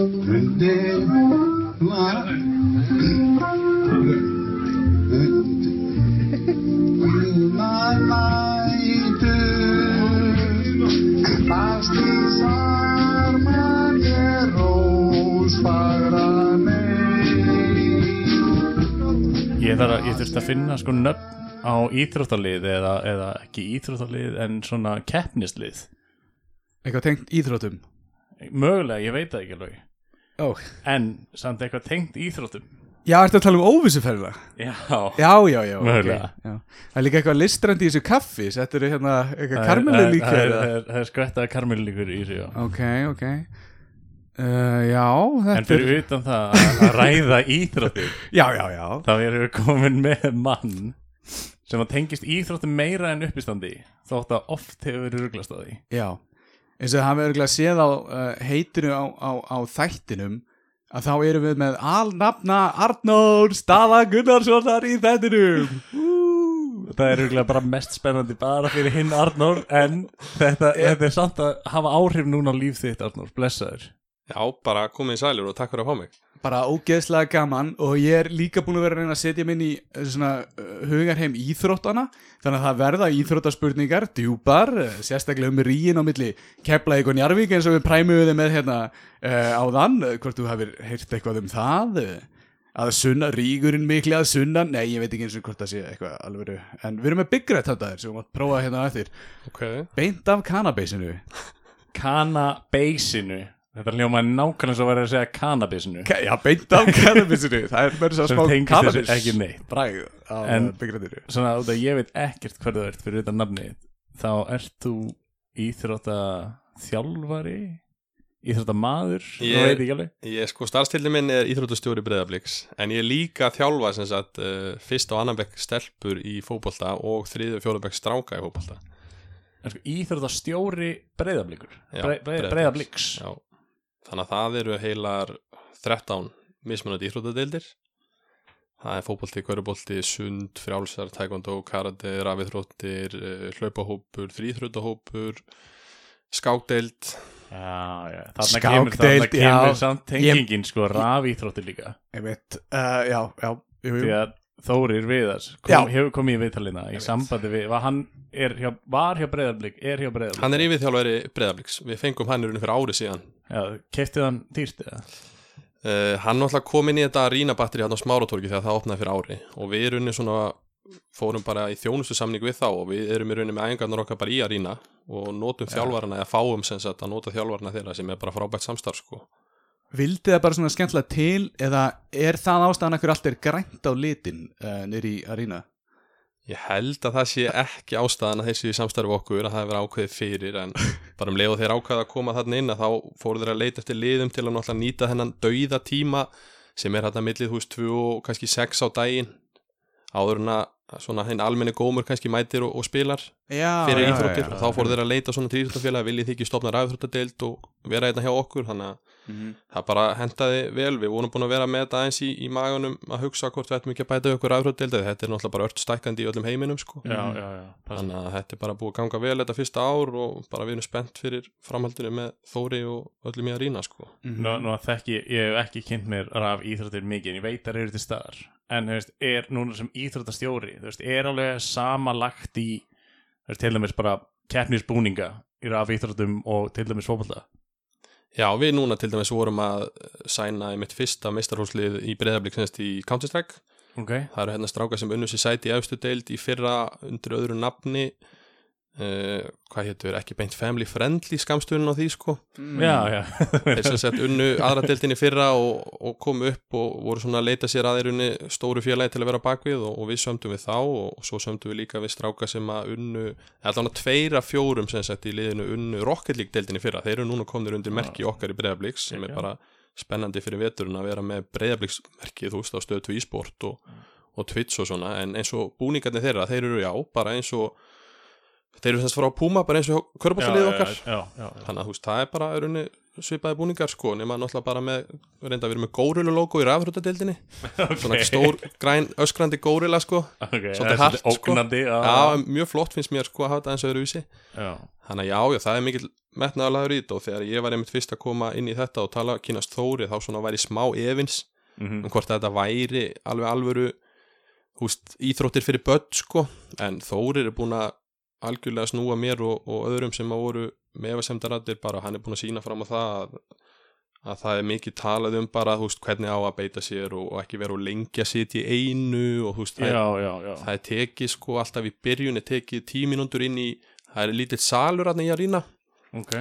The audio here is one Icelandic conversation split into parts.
Ég, þurfti að finna sko nöfn á íþróttalið eða, eða ekki íþróttalið en svona keppnislið. Eitthvað tengt íþrótum Mögulega, ég veit það ekki alveg Ó. En samt eitthvað tengt íþróttum Já, ertu að tala um óvissuferðina? Já, Já, já, já, ok, Mögulega. já. Það er líka eitthvað listrandi í þessu kaffi Settur hérna eitthvað Það er- karmelu það- er- það er- það er skvettaða karmelu líkur í þessu. Ok, ok uh, Já, En þetta er fyrir utan það að, ræða íþróttir Já, já, já þá erum við komin með mann sem að tengist íþróttum meira en uppistandi þótt að oft hefur verið ruglast á því Já, eins og það hafa örgulega séð á uh, heitinu á, á, á þættinum að þá erum við með alnafna Arnór Staða Gunnarssonar í þættinum. Það er rugglega bara mest spennandi bara fyrir hinn Arnór en þetta, þetta er samt að hafa áhrif núna á líf þitt Arnór, blessaður. Já, bara komið í sælir og takk fyrir að fá mig Bara ógeðslega gaman og ég er líka búin að vera að reyna að setja minn í uh, svona uh, hugarheim íþróttana þannig að það verða íþróttaspurningar djúpar, uh, sérstaklega um ríin á milli Keflavík og Njarvík eins og við præmum við með hérna áðan. Uh, hvort þú hafir heyrt eitthvað um það? Að sunna, rígurinn mikli að sunna? Nei, ég veit ekki eins og hvort það sé eitthvað alvöru, en við erum með Red þetta þér sem við mátt prófa hérna á eftir. Ok. Beint af kannabisinu. Cannabasinu þetta hljómaði nákvæmlega svo að vera að segja cannabisinu Ka- já, beint af kannabisinu. Það er verið svo Sem smá tengist kannabis þessu ekki neitt. bragð á Redinu svona út að ég veit ekkert hver þú ert fyrir þetta nafnið þá ert þú íþrótta þjálfari íþrótta maður Ég- ég veit ekki alveg. Ég sko starfstildi minn er íþróttustjóri breyðabliks en ég er líka að þjálfa sem sagt uh, fyrst og annan bekk stelpur í fótbolta og þriðu og fjóðu bekk stráka í sko, íþrótta stjóri Breiðabliks. Já, þannig að það eru heilar 13 mismunandi íþróttadeildir það er fótbolti, körubolti, sund, frjálsar, taekwondo, karate, rafithróttir, uh, hlaupahópur, þrýþróttahópur, skákdeild, Já, já, þarna kemur, Skákdeild, þarna kemur já. samt tengingin sko rafíþróttir líka Ég veit, uh, já, já jú, jú. því að Þórir Viðars kom, hefur komið í viðtalina í sambandi við, var hann er hjá, var hjá breyðarblik, er hjá breyðarblik hann er yfirþjálfari breyðabliks, við fengum hann í fyrir ári síðan. Já, keftið hann dýrt eða? Uh, hann náttúrulega kom inn í þetta rínabatteri hann á smáratorgi þegar það opnaði fyrir ári og við erum svona fórum bara í þjónustu samning við þá og við erum í rauninni með æfingarnar okkar bara í að rína og notum þjálfarana eða fáum sem sagt að nota þjálfarana þeirra sem er bara frábært samstarf sko. Vildi það bara svona skemmtilega til eða er það ástæðan að hverju allt er grænt á litin uh, nýri í arína? Ég held að það sé ekki ástæðan að þessi samstarfi okkur að það hefur ákveðið fyrir en bara um leið og þeir ákveða að koma þarna inn að þá fóru þeir að leita eftir liðum til að náttúrulega nýta þennan dauða tíma sem er hérna millið, veist, 2 og kannski 6 á daginn áður en að svona hinn almenni gómur kannski mætir og, og spilar Já, fyrir íþróttir og þá fóru þeir að leita svona til íþróttafélag viljið þið ekki stopna ræðþróttadeild og vera hérna hjá okkur þannig að Mhm. það bara hentaði vel við vorum búin að vera með þetta aðeins í, í maganum að hugsa hvort við ættum ekki að bæta ykkur ræðþróttadeild þetta er náttúrulega bara ört stækkandi í öllum heiminum sko. Já, já, já þannig að þetta er bara búið að ganga vel þetta fyrsta ár og bara við erum spennt fyrir framhaldinu með Þóri og öllum í að rýna sko. Mhm. Nú, nú þekki, ég hef ekki kynnt mér raf íþróttir mikið, en ég veit að það eru til staðar en þú veist, er núna sem íþróttastjóri þú veist, er alveg sama lagt í þú veist, til dæmis bara keppnisbúninga í raf íþróttum og til dæmis fótbolta? Já, við núna til dæmis vorum að sæna í mitt fyrsta meistarhúslið í breyðablík semst í Counter-Strike Ok, það eru hérna strákar sem unnu sér sæti í efstu deild í fyrra undir öðru nafni uh, hvað hétur, ekki beint family friendly skamstunum á því sko. Já, já. Þeir sem sett unnu aðra deildinni fyrra og, og komu upp og voru svona að leita sér að þeir unni stóru félagi til að vera bakvið og, og við sömdum við þá og, og svo sömdum við líka við stráka sem að unnu allan að tveira fjórum sem sett í liðinu unnu Rocket League deildinni fyrra. Þeir eru núna komnir undir merki okkar í Breiðabliks sem er bara spennandi fyrir veturinn að vera með Breiðabliks merkið þú veist á stöð 2 e-sport og, og Twitch og svona. En eins og búningarnir þeirra þeir eru já bara eins og þeir eru þess að fara á Puma bara eins og körbáttalið okkar já, já, já, já. þannig að þú veist, það er bara örunni svipaði búningar sko, nema náttúrulega bara með reynda að vera með górulu logo í rafhrútadeildinni svona stór, græn, öskrandi górila sko. Okay, svolítið hart, sko. já, mjög flott finnst mér sko að hafa þetta eins og öðruvísi. Já, Þannig að já, já, það er mikill metnaðalagur í þetta og þegar ég var einmitt fyrst að koma inn í þetta og tala kynast Þóri þá svona væri smá evins Mhm. um hvort þetta væri alveg alvöru húst, íþróttir fyrir börn sko. En Þórir er búin að algjörlega snúa mér og, og öðrum sem að voru með efasemdaraddir bara hann er búin að sína fram á það að, að það er mikið talað um bara húst, hvernig á að beita sér og, og ekki vera og lengi að sitja í einu og það, Já, er, já, já það er tekið sko alltaf í byrjun er tekið tíminúndur inn í það er lítill salur aðna í að rýna Ok.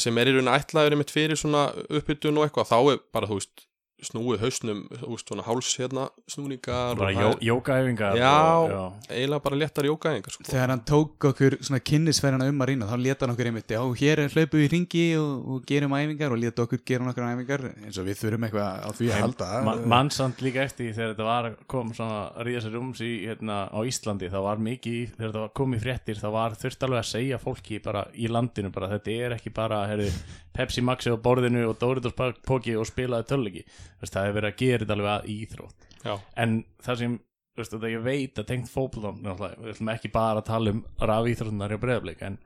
Sem er í rauninni ætlaður einmitt fyrir svona uppbytun og eitthvað, þá er bara, þú veist, snúið hausnum, þú veist, svona háls hérna snúningar Bara jókaæfingar Já. og, já. eiginlega bara léttar jókaðingar, sko. Þegar hann tók okkur svona kynnisferðina um að rýna þá leta hann okkur einmitt, já, hér er hlaupum við í ringi og, og gerum æfingar og leta okkur gera nokkur æfingar eins og við þurfum eitthvað á því að halda Ma Mannsand líka eftir þegar þetta var kom svona að ríða sér rúms í hérna á Íslandi þá var mikið, þegar þetta var komið fréttir þá var þurft alveg að segja fólki bara í landinu bara þetta er ekki bara herri, Pepsi Maxi á borðinu og Doritos póki og spilaði Þess, það hefur verið að gera þetta alveg að íþrótt. Já, en það sem veist, þetta ég veit að tengt náttúrulega, við ætlum ekki bara að tala um rafíþróttunar í breyðablik en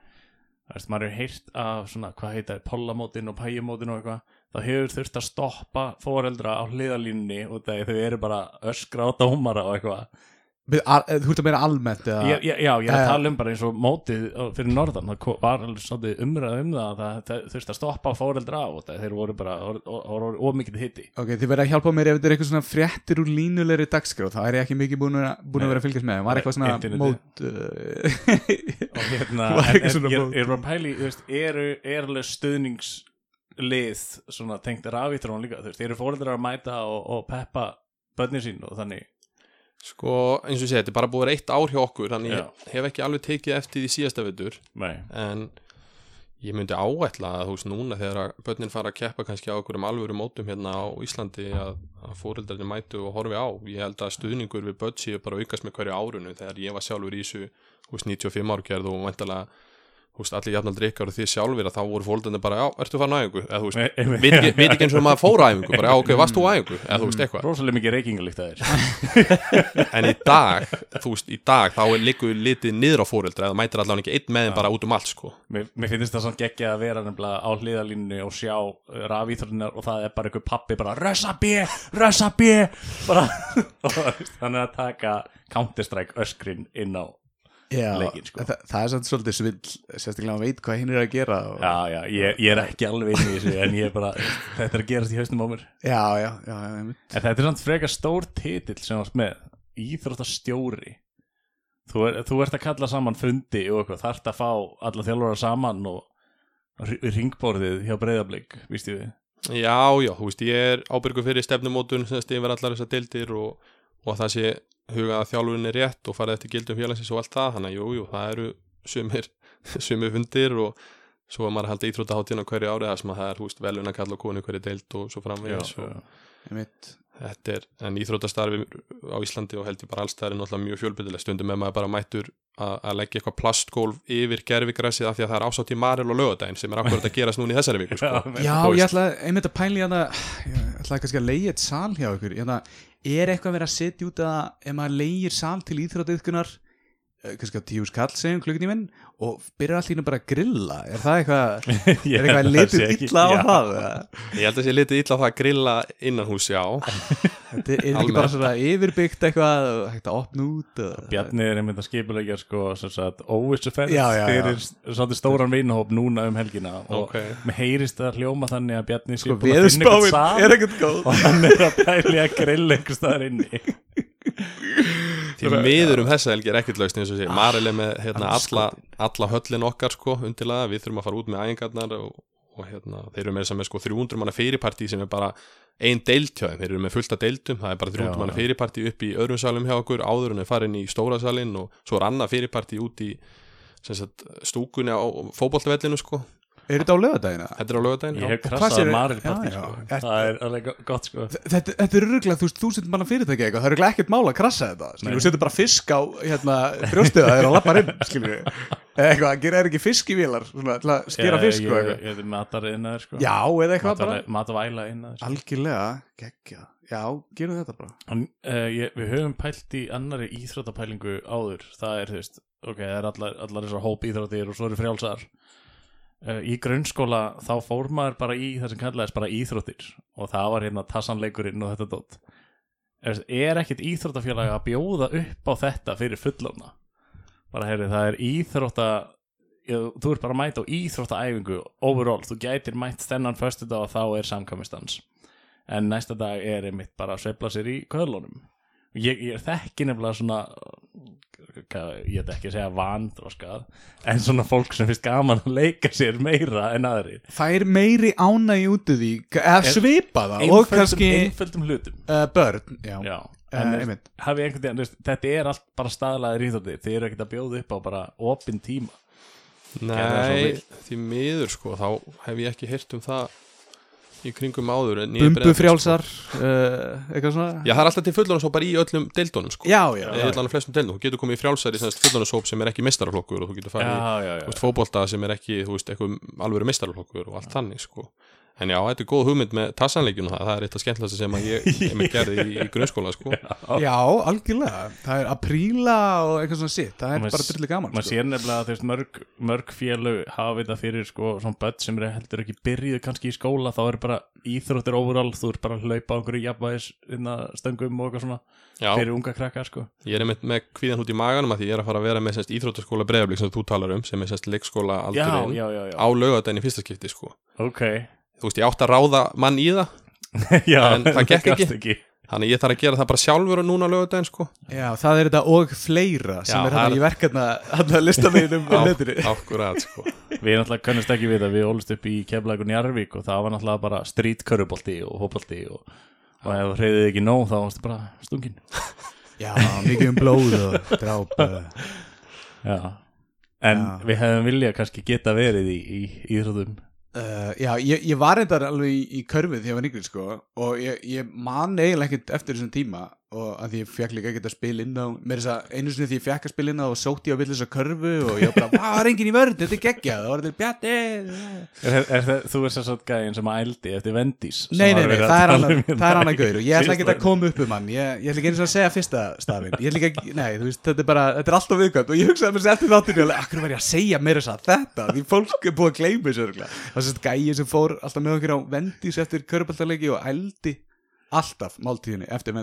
veist, maður hefur heyrt af svona, hvað heita, pollamótin og pæjumótin og eitthvað það hefur þurft að stoppa foreldra á hliðalínunni og það þau eru bara öskra á dómara og eitthvað Þú ert að meina almennt eða? Ég, ég, já, ég er að Eh. tala um bara eins og mótið fyrir norðan, það var alveg umræð um það að það, það þurft að stoppa foreldra á og það þeir voru bara, það voru ómikið hitti Ok, þið verða að hjálpa mér ef þetta er eitthvað svona fréttir úr línulegri dagskrá þá er ég ekki mikið búin að, vera að fylgjast með þeim. var eitthvað svona mót uh, og hérna er bara pæli, eru er alveg stuðningslið svona tengt rafítrón líka, þú veist, eru fóreldrar að mæta og, og peppa börnin sín og þannig, sko, eins og ég segi, þetta er bara búið eitt ár hjá okkur, þannig Já. ég hef ekki alveg tekið eftir því síðasta vetur, nei, en ég myndi áætla að, þú veist, núna þegar að börnin fara að keppa kannski á okkur um alvöru mótum hérna á Íslandi að, að fóreldarnir mætu og horfi á, ég held að stuðningur við börn séu bara aukast með hverju árunu þegar ég var sjálfur í þessu, þú veist, 95 árgerð og vantalega þú veist, allir jafnaldri ykkar og þið sjálfur að þá voru fólkarnir bara, já, ertu farin á æfingu? Eða þú veist, veit ekki, ekki eins og maður fór á æfingu bara, já, ok, varst þú á æfingu? Eða þú veist, eitthvað, rosalega mikið reykingalíkt að þér. En í dag þú veist, í dag, þá líku litið niður á fóreldra, eða mætir allan ekki einn með þeim bara út um allt, sko. Mér, mér finnst það svona geggja að vera nefnilega á hliðalínunni og sjá rafíþróttunar og það er bara einhver pappi bara rössa B bara, Leikinn, sko. það, það er samt svolítið svill sérstaklega að veit hvað hinn er að gera og, já, já, ég, ég er ekki alveg inn í þessu en ég er bara, þetta er að gerast í haustum á mér já, já, já. En þetta er samt frekar stór titill sem varst með Íþróttastjóri þú, er, þú ert að kalla saman fundi og eitthvað, þarft að fá alla þjálfara saman og ringborðið hjá breyðablík, víst ég við Já, já, þú veist, ég er ábyrgur fyrir stefnumótun sem stýfir allar þessar deildir og, og að það sé hugað að þjálfurin er rétt og farið eftir gildum félagsins og allt það, þannig að jú, jú, það eru sumir, sumir fundir og svo að maður haldi íþróttaháttíðan á hverju ári það sem að það er, veist, velun að kalla konu hverju deild og svo framvegis og einmitt. þetta er, en íþróttastarfi á Íslandi og held ég bara allstæðar er náttúrulega mjög fjölbyrðileg stundum með maður bara mættur að, að leggja eitthvað plastgólf yfir gerfigræsið af því að það er ásátt í Marel og lögadaginn sem er akkurat að gerast núna í þessari viku sko. Já, ég ætla einmitt að pæli að það ég ætla kannski að leiða eitt sal hjá ykkur. Ég ætla, er eitthvað verið að setja út að ef maður leiðir sal til íþrótiðkunar kannski á tíu skall segjum klukkutíminn og byrjar allir bara að grilla er það eitthvað, er eitthvað að það litið ekki- illa á Já. það? Ég held að sé litið illa á það að grilla innan hús, já þetta er ekki Almennt. bara svona yfirbyggt eitthvað og hægt að opna út og... Bjarni er einmitt að skipulegja sko sem sagt óvissuferð fyrir svolítið stóran vinahóp núna um helgina og Ok. mér heyrist það hljóma þannig að Bjarni sé sko, búinn að finna eitthvað er góð og hann er að pæli að grilla einhver staðar inni Til miður um þessa helgi er ekkert lausn eins og sé Marel er með hérna, alla, alla höllin okkar sko, undirlega, við þurfum að fara út með æfingarnar og, og hérna, þeir eru með með sko 300 manna fyrirpartí sem er bara ein deild hjá þeim, þeir eru með fullta deildum. Það er bara 300 Já, manna já. fyrirpartí upp í öðrum salum hjá okkur, áður en við farin í stóra salin og svo er annað fyrirpartí út í sagt, stúkunni á fótboltavellinu sko, er þetta á lögadagina? þetta er á lögadaginn Ég já. hef krassað Já, partí sko. Það er alveg go- gott sko. Þetta, þetta er örgulega, þú veist, þúsund manna fyrirtæki eitthvað, það er örgulega ekkert mála að krassa þetta. Þú setur bara fisk á hérna, brjóstið það er að lappa inn, eitthvað, gera er ekki fiskivílar svona, til að skera fisk Ég ég er matariðnaður sko. Já, eða eitthvað bara, Matvæla innaður sko. algjörlega geggja, já, gerum þetta bara. En, uh, ég, Við höfum pælt í annari íþróttapælingu áður. Það er, þú veist, ok, það er allar, allar þessar hóp íþróttir og svo eru frjálsar í grunnskóla þá fór maður bara í það sem kallaðist bara íþróttir og það var hérna tassanleikurinn og þetta dótt er, er ekkit íþróttafélag að bjóða upp á þetta fyrir fullofna bara heyrðu það er íþrótta þú ert bara að mæta á íþróttaæfingu overall, þú gætir mætt þennan föstu dag og þá er samkvæmistans. En næsta dag er einmitt bara að sveifla sér í köðlunum ég, ég þekki nefnilega svona hvað, ég ætla ekki að segja vandróskað en svona fólk sem finnst gaman að leika sér meira en aðrir. Fær meiri ánægi út af því eða Er- svipa það og kannski einföldum hlutum. uh, börn já, já, hafi einhvern þetta er allt bara staðlaðir íþróttir, þið eru ekkert að bjóða upp á bara opinn tíma. Það Nei, því miður sko þá hef ég ekki heyrt um það í kringum áður en ég Bumbu frjálsar uh, eitthvað svona? Já, það er alltaf til fullorðansóp bara í öllum deildunum sko. Já, já, flestum deildunum, þú getur komið í frjálsar í fullorðansóp sem er ekki mistaraflokkur og þú getur farið í já, já, fótbolta sem er ekki, veist, eitthvað alvöru mistaraflokkur og allt þannig, sko En já, þetta er góð hugmynd með tassanleikjum það, það er eitt af skemmtilegasta sem að ég, ég með gerði í, í grunnskóla, sko. Já, algjörlega. Það er að príla og eitthvað svona sitt það er bara drullu gaman maður sko. sér nefnilega að þú veist, mörg, mörg félög hafa þetta fyrir sko, svona börn sem er heldur ekki byrjuð kannski í skóla, þá er bara íþróttir overall, þú ert bara að hlaupa á einhverju jafnvægis stöngum og eitthvað svona Já, fyrir unga krakka sko. ég er einmitt með kvíðan út í maganum að því ég er að fara að vera með semst, íþróttaskóla breyðablík sem þú talar um, sem er leikskóla já, á laugadaginn í fyrsta skipti, sko. Ok Þú veist, ég átti að ráða mann í það já, En það gekk gast ekki. Þannig ég þarf að gera það bara sjálfur og núna laugadaginn, sko. Já, það er þetta og fleira sem Já, er það hann er- í verkefna hann að lista mig um Á- netinu. Akkurat, sko. Við náttúrulega kannast ekki við að við ólust upp í Keflavík og Njarvík og það var náttúrulega bara strítkörubolti og hópolti og, og ef það hreyðið ekki nóg þá varstu bara stungin já, mikið um blóð og dráp uh, Já. En Já. við hefðum viljað kannski geta verið í, í íþrótum Uh, já, ég, ég var reyndar alveg í, í körfið þegar ég var yngri sko og ég, ég man eiginlega ekkert eftir þessum tíma og að því ég fekk líka ekkert að spila inn á mér þess að einu sinni því ég fekk að spila inn á og sótti ég á villis að körfu og ég var bara, hvað er enginn í vörð, þetta er geggjað, það var þetta bjatti er, er, er, Þú er svo svo gæðin sem að ældi eftir Vendís Nei, nei, var nei, það er annar, um hérna. er gaur og ég ætla ekki að koma upp um hann. Ég, ég ætla ekki einu sinni að segja fyrsta stafinn ég ætla ekki, nei, þú veist, þetta er bara þetta er alltaf viðkvæmt og ég hugsaði mér sér eftir þáttinu alveg, akkur var alltaf og máltíðinni eftir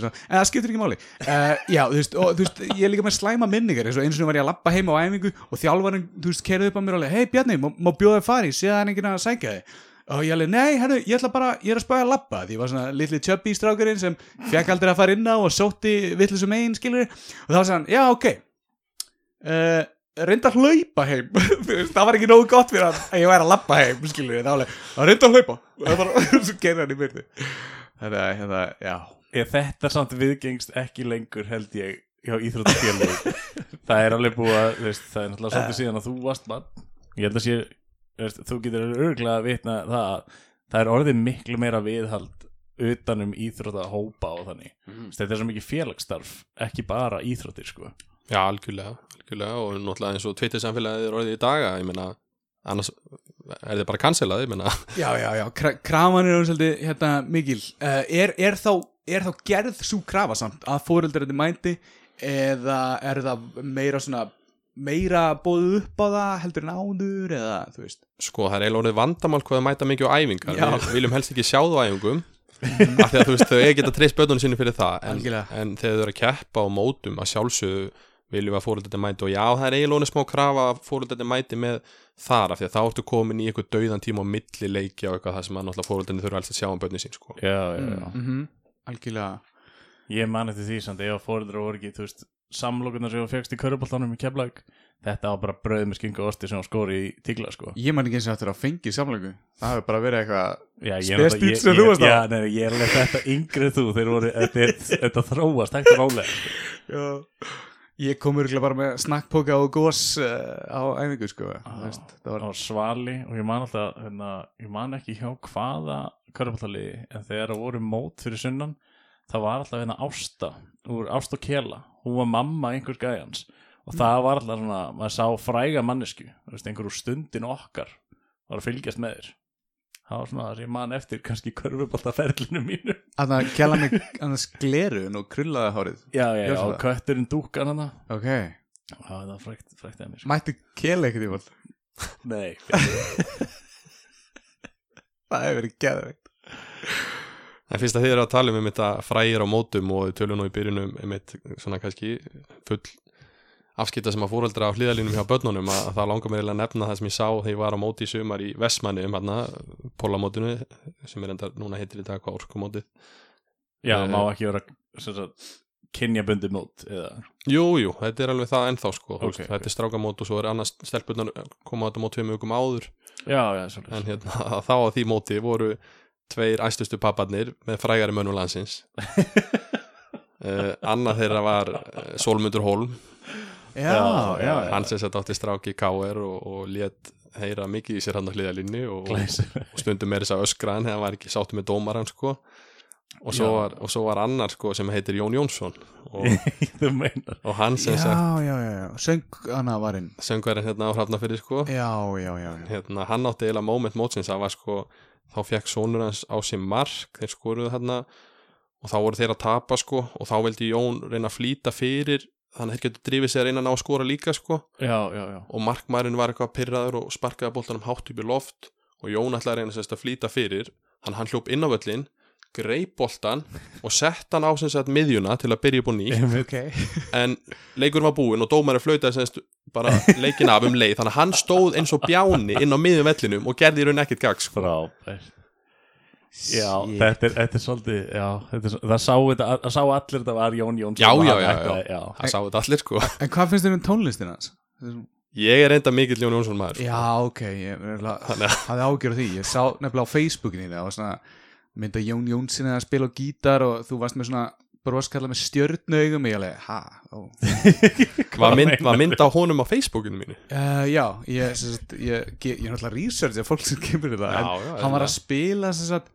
svona, en það skiptir ekki máli. Uh, Já, þú veist, og, þú veist, ég er líka með slæma minningar eins og einu sinni var ég að lappa heim á æfingu og þjálfarinn, þú veist, kerði upp á mér alveg Hei Bjarni, má, má bjóða þér fari, sé það er enginn að sækja þig. Og ég alveg, nei, herru, ég ætla bara ég er að spæja að lappa, því ég var svona litli tjöbbi strákurinn sem fekk aldrei að fara inn á og sótti vittlisum megin, skilur og þá sagði hann, já, ok. Uh, reynda að hlaupa heim. Það var ekki nógu gott fyrir að ég væri að lappa heim, skilur þá alveg, að reynda að hlaupa. Það var, svo gerði hann í byrði þetta, þetta, já. Ég, Þetta samt viðgengst ekki lengur held ég hjá íþróttafélagi Það er alveg búið að veist, það er náttúrulega svolítið síðan að þú varst mann Ég held að sé, veist, þú getur örgulega að vitna það að það er orðið miklu meira viðhald utanum íþróttahópa og þannig. Mm. Þetta er svo mikið félagsstarf, ekki bara íþróttir sko Já, algjörlega, algjörlega og náttúrulega eins og Twitter samfélagið er orðið í daga ég meina, annars er þið bara cancelað, ég meina. Já, já, já, Kra krafan er svolítið hérna mikil. Uh, er, er, þá, er þá gerð svo krafa samt að fóreldrar þetta mæti eða er það meira svona meira bóðu upp á það heldur en áður eða þú veist? Sko, það er eiginlega orðið vandamál hvað að mæta mikið á æfingar. Já. við viljum helst ekki sjá þú æfingum af því að þú veist, þau geta treyst bönnunum sinni fyrir það. En, en þegar þau eru að keppa á mótum að sjálfsögðu viljum við að fóröldarnir mæti og já, það er eiginlega smá krafa að fóröldarnir mæti með þar af því að þá ertu komin í eitthvað dauðan tíma á milli leiki og eitthvað það sem að náttúrulega fóröldarnir þurfa helst að sjá um bönni sín sko. Já, já, já mm -hmm. Algjörlega Ég man eftir því samt, ef að fóreldrar voru ekki, þú veist, samlokunar sem þú fegst í köruboltanum í Keflavík Þetta var bara brauð með skingu og osti sem hún skóri í tígla sko Ég man ekki eins og eftir að fengi samlöku Það hefur bara verið eitthvað Já, ég, Spes náttúrulega- bíll ég, sem þú varst á. ég, já, nei, ég er alveg þetta yngri en þú þeir voru, þetta, er- þetta þróast og rálega Já Ég kom örgulega bara með snakkpoka og gós uh, á æfingu sko Ah. Það var svali og ég man alltaf hérna, ég man ekki hjá hvaða körpallaliði en þegar það voru mót fyrir sunnan það var alltaf hérna Ásta úr Ásta og Kela, hún var mamma einhvers gæjans og það var alltaf svona maður sá fræga mannesku þú veist, einhver úr stundin okkar var að fylgjast með þér það var svona það sem ég man eftir kannski körfuboltaferlinu mínu. Þannig að kjala mig annars glerun og krullaði hárið. Já, já, já, og kötturinn dúkan hana Ok. Það var frækt, frækt að mér. Sko. Mætti kjela eitthvað í vald Nei Það hefur verið geðveikt. En fyrst að þið eru að tala um einmitt að frægir á mótum og tölum nú í byrjunum einmitt svona kannski full afskipta sem að fóreldra á hlýðalínum hjá börnunum að, að það langar mér að nefna það sem ég sá þegar ég var á móti í sumar í Vestmanni um hérna pólamótinu sem er enda núna heitir í dag hvað orkumótið. Já, Eh, má ekki vera sagt, kynjabundi mót eða? Jú, jú, þetta er alveg það ennþá sko Ok, okay, Þetta er strákamót og svo er annars stelpunnar koma á þetta mót tveim vikum áður. Já, já, en hérna þá á því móti voru tveir æstustu papparnir með frægari mönnum landsins. Uh, Annað þeirra var uh, Solmundur Holm hann sem sett átti stráki í KR og, og lét heyra mikið í sér hann á hliðalínni og, og stundum er þess að öskra hann þegar hann var ekki sáttu með dómaran sko. Og svo, var, og svo var annar sko sem heitir Jón Jónsson og, og hann sem sagt já, já, já. Söng hana varinn. söngverðin hérna á hrafnafyrir sko. Hérna, hann átti eiginlega moment mótsins það var sko, þá fekk sonur hans á sér mark, þeir skoruðu hérna og þá voru þeir að tapa sko og þá vildi Jón reyna að flýta fyrir þannig að þeir getur drifið sér að reyna að ná að skora líka sko. Já, já, já. Og markmærin var eitthvað pyrraður og sparkaði boltanum hátt upp í loft og Jón ætlaði að reyna sérst að flýta fyrir. Þannig að hann hljóp inn á völlin greip boltan og sett hann á sem sagt miðjuna til að byrja upp á ný Ok. En leikur var búinn og dómari flautaði semst bara leikin af um leið. Þannig að hann stóð eins og bjáni inn á miðjum vellinum og gerði í raun ekkert gag sko. Já, þetta er, þetta er svolítið Já, þetta er, það sá, þetta, það sá allir þetta var Jón Jónsson. Já, og já, já, ætlaði- já. það sáu þetta allir sko. En hvað finnst þér um tónlistin hans? ég er enda mikill Jón Jónsson maður sko. Já, ok, ég hafði ágjör á því. Ég sá nefnilega á Facebookinu það var svona mynda Jón Jónsson að spila á gítar og þú varst með svona broskalla með stjörnaugum ég alveg, ha, ó. Var mynd, var mynd á honum á Facebookinu mínu? Uh, já, ég, ég, ég, ég er náttúrulega research af fólk sem kemur þetta Já, en já, hann var að spila sem sagt,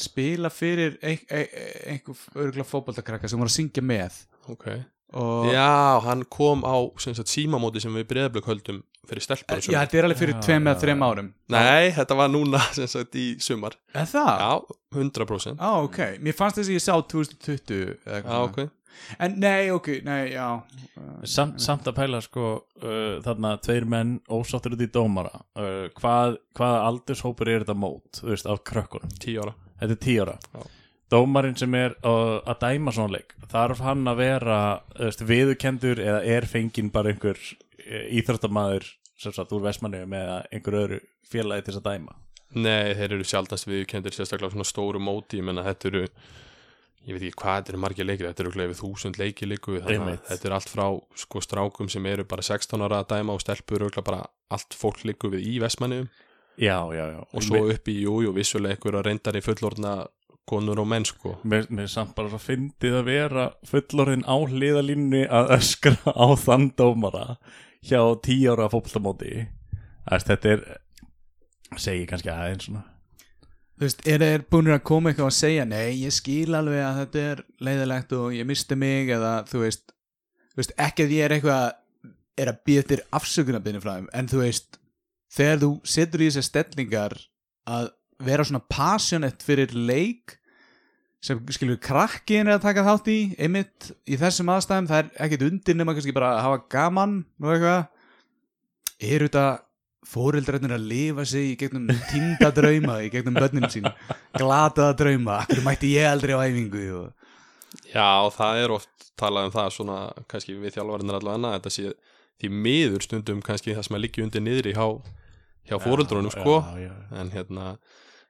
spila fyrir ein, ein, einhver örgulega fótboltakrakka sem voru að syngja með. Okay. og já, hann kom á sem sagt, símamóti sem við breyðablökk höldum fyrir stelpur og já, sumar. þetta er alveg fyrir Já, tveim já, eða þreim árum. Nei, þetta var núna sem sagt í sumar. Er það? já, 100% Á, ok, mér fannst þess að ég sá 2020 eða eitthvað já, svona. ok. En nei, ok, nei, já. Uh, Samt, samt að pæla sko uh, þarna tveir menn ósáttur út í dómara. Uh, hvað, hvaða aldurshópur er þetta mót þú veist, af krökkunum, 10 ára þetta er tíu ára. Dómarinn sem er uh, að dæma svona leik þarf hann að vera veist, viðurkendur eða er fenginn bara einhver uh, íþróttamaður sem sagt úr Vestmanniðum eða einhver öðru félagi til þess að dæma? Nei, þeir eru sjaldast viðkendir sérstaklega svona stóru móti, ég menna þetta eru ég veit ekki hvað þetta eru margir leikir þetta eru gleifið þúsund leiki líku þetta er allt frá sko strákum sem eru bara 16 ára að dæma og stelpur bara allt fólk líku við í vestmanniðum já, já, já. Og svo upp í jú, jú, vissulega einhver að reyndar í fullorðna konur og menn sko. Mér, mér samt bara svo fyndið að vera fullorðin á hliðalínni að öskra á þann dómara hjá tíu ára fótboltamóti. Æst, þetta er segi kannski aðeins svona. Þú veist, er þeir búinir að koma eitthvað að segja Nei, ég skil alveg að þetta er leiðilegt og ég misti mig eða þú veist, þú veist ekki að ég er eitthvað er að býða þér afsökunarbyrni frá þeim en þú veist, þegar þú setur í þessar stellingar að vera svona passionate fyrir leik sem skilur krakkin er að taka þátt í einmitt í þessum aðstæðum það er ekkert undir nema kannski bara að hafa gaman og eitthvað. Er þetta fóreldrarnir að lifa sig í gegnum týnda drauma í gegnum börninu sín? Glataða drauma, akkur mætti ég aldrei á æfingu og... Já, það er oft talað um það svona kannski við þjálfarinnir allavega þetta sé því miður stundum kannski það sem að liggja undir niðri hjá, hjá fóruldrunum sko. já, já. en hérna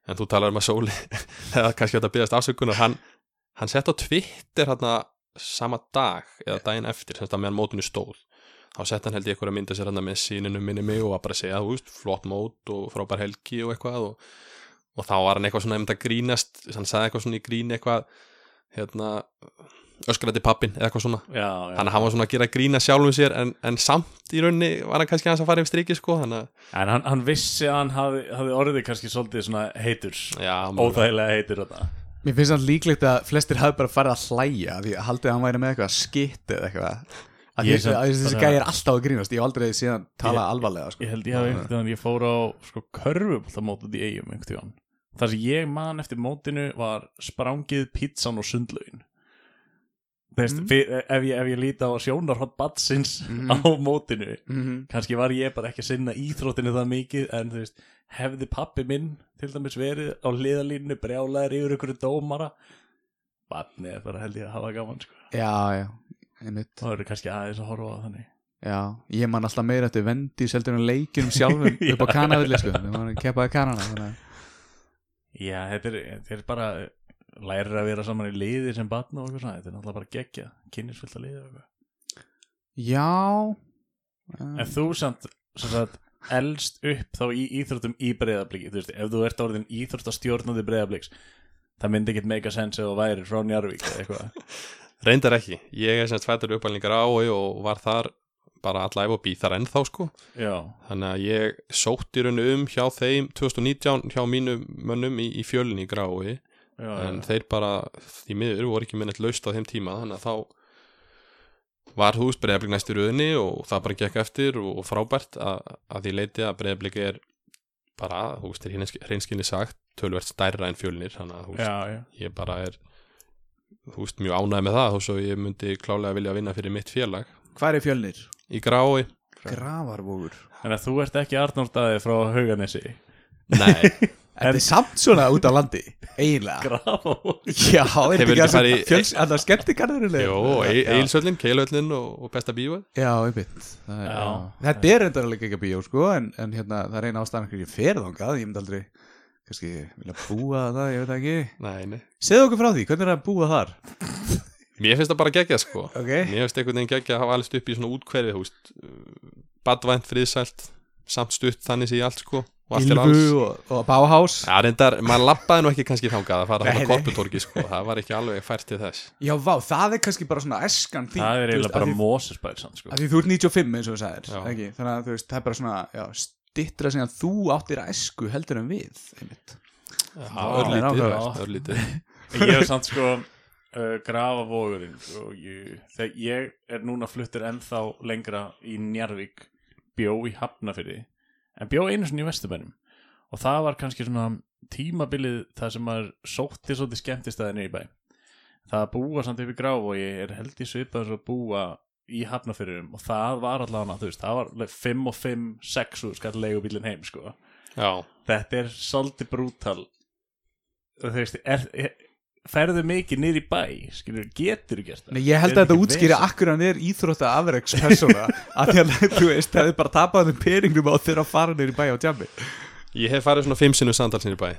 en þú talar um að Sóli eða kannski þetta byggast afsökunar hann, hann sett á Twitter hérna sama dag eða daginn eftir sem þetta meðan mótinu stóð. Þá sett hann held ég eitthvað að mynda sér hérna með síninu minni mig og að bara segja þú veist flott mót og frábær helgi og eitthvað og, og þá var hann eitthvað svona einmitt að grínast hann sagði eitthvað svona í gríni eitthvað hérna öskrandi pappin eða eitthvað svona Já, já. þannig að hann var svona að gera grína sjálfum sér en, en samt í rauninni var hann kannski að fara yfir striki sko að En hann, hann vissi að hann hafi, hafi orðið kannski svolítið svona heitur. Óþægilega heitur þetta Mér finnst það líklegt að flestir hafi bara farið að hlæja því að haldið að hann væri með eitthvað skitt eða eitthvað að að þessi gæði er alltaf að grínast ég hef aldrei síðan tala Ég- alvarlega sko. Ég held ég hafi einhvern veginn, ég fór á sko tíðan Það sem ég man eftir mótinu var sprangið pizzan og sundlaugin veist, fyr, ef, ég, ef ég líti á sjónarhótt batsins á mótinu Mhm. kannski var ég bara ekki að sinna íþróttinu það mikið en veist, hefði pappi minn til dæmis verið á hliðalínu brjálæður yfir ykkur dómara batni er bara held ég að hafa gaman sko. Já, já, einmitt. Þá eru kannski aðeins að horfa á þannig Já, ég man alltaf meira eftir vendi seldur en leikjunum sjálfum upp á kanavilli sko, við varum að keppaði kanana þannig já, þetta er, þetta er bara lærir að vera saman í liði sem batna og eitthvað svona, þetta er náttúrulega bara geggja kynnisfyllt að liði og eitthvað. Já. En þú samt, sem sagt, elst upp þá í íþróttum í breyðabliki þú veist, ef þú ert orðin íþróttastjórnandi breyðabliks það myndi ekkit make a sense þú væri frá Njarvík eða eitthvað. Reyndar ekki, ég er semst fættur uppalningar á og var þar bara allæf og býð þar ennþá sko. Já, þannig að ég sótti raun um hjá þeim 2019 hjá mínum mönnum í, í fjölni í grái já, en já. þeir bara því miður voru ekki minnett laust á þeim tíma þannig að þá var þú veist breyðablik næst í rauðinni og það bara gekk eftir og, og frábært að, að því leiti að breyðablik er bara, þú veist, er hreinskilni sagt tölvert stærra en fjölnir þannig að já. ég bara er þú veist, mjög ánægð með það þó svo ég myndi klálega vilja vinna fyrir mitt félag Hvað er fjölnir? í grái, Gravarvógur En að þú ert ekki Arnór Daði frá Hauganesi nei. Þetta er samt svona út á landi Eiginlega. Grafa Já, er Hefur þetta ekki farið í- ekki fjöls Þetta er skemmtikarðurinn Jó, Eilsöllin, Keilöllin og, og Besta bíóið Já, einmitt. Það er- Já. já. Þetta er reyndar alveg ekki að bíó sko en, en hérna, það er eina ástæðan hvernig ég fer þangað. Ég myndi aldrei, kannski, vilja búa það Ég veit það ekki. Nei, nei. Segðu okkur frá því, hvernig er að búa þar? Mér finnst það bara geggjað sko. Ok. Mér finnst einhvern veginn geggjað að hafa alveg upp í svona útkverfi badvænt, friðsælt samt stutt þannig sé ég allt sko Ylfu og, og Bauhaus Já, reyndar, maður lappaði nú ekki kannski þangað að fara þarna nei. korputorki sko, það var ekki alveg fært til þess Já, vá, það er kannski bara svona eskan þín Það er eiginlega bara því- samt sko Því þú ert 95 eins og þú sagðir Já. ekki? Þannig að þú veist, það er bara svona já, stittra sem að þú áttir að esku heldur en við einmitt. Já, örlítið, Ég er samt sko uh, grafa vógurinn og ég, þegar ég er núna fluttur ennþá lengra í Njarvík bjó í Hafnafyrði en bjó einu sinni í Vesturbænum. Og það var kannski svona tímabilið það sem maður sótti svolítið skemmtistæðinni í bæ. Það að búa samt upp í gráfói er held í svipað að búa í Hafnafyrðum og það var allavega þú veist, það var 5 og 5 6 úr skall leigubílinn heim sko. Já, þetta er svolítið brútal. Þú veist, er, er ferðu mikið niður í bæ skilur, getur gert það. Nei, ég held að þetta útskýri akkur hann er íþrótta afreikspersóna að því að þú veist, það er bara tapað um peningum á þeirra að fara niður í bæ á tjammi ég hef farið svona fimm sinnum samtalsinni í bæ.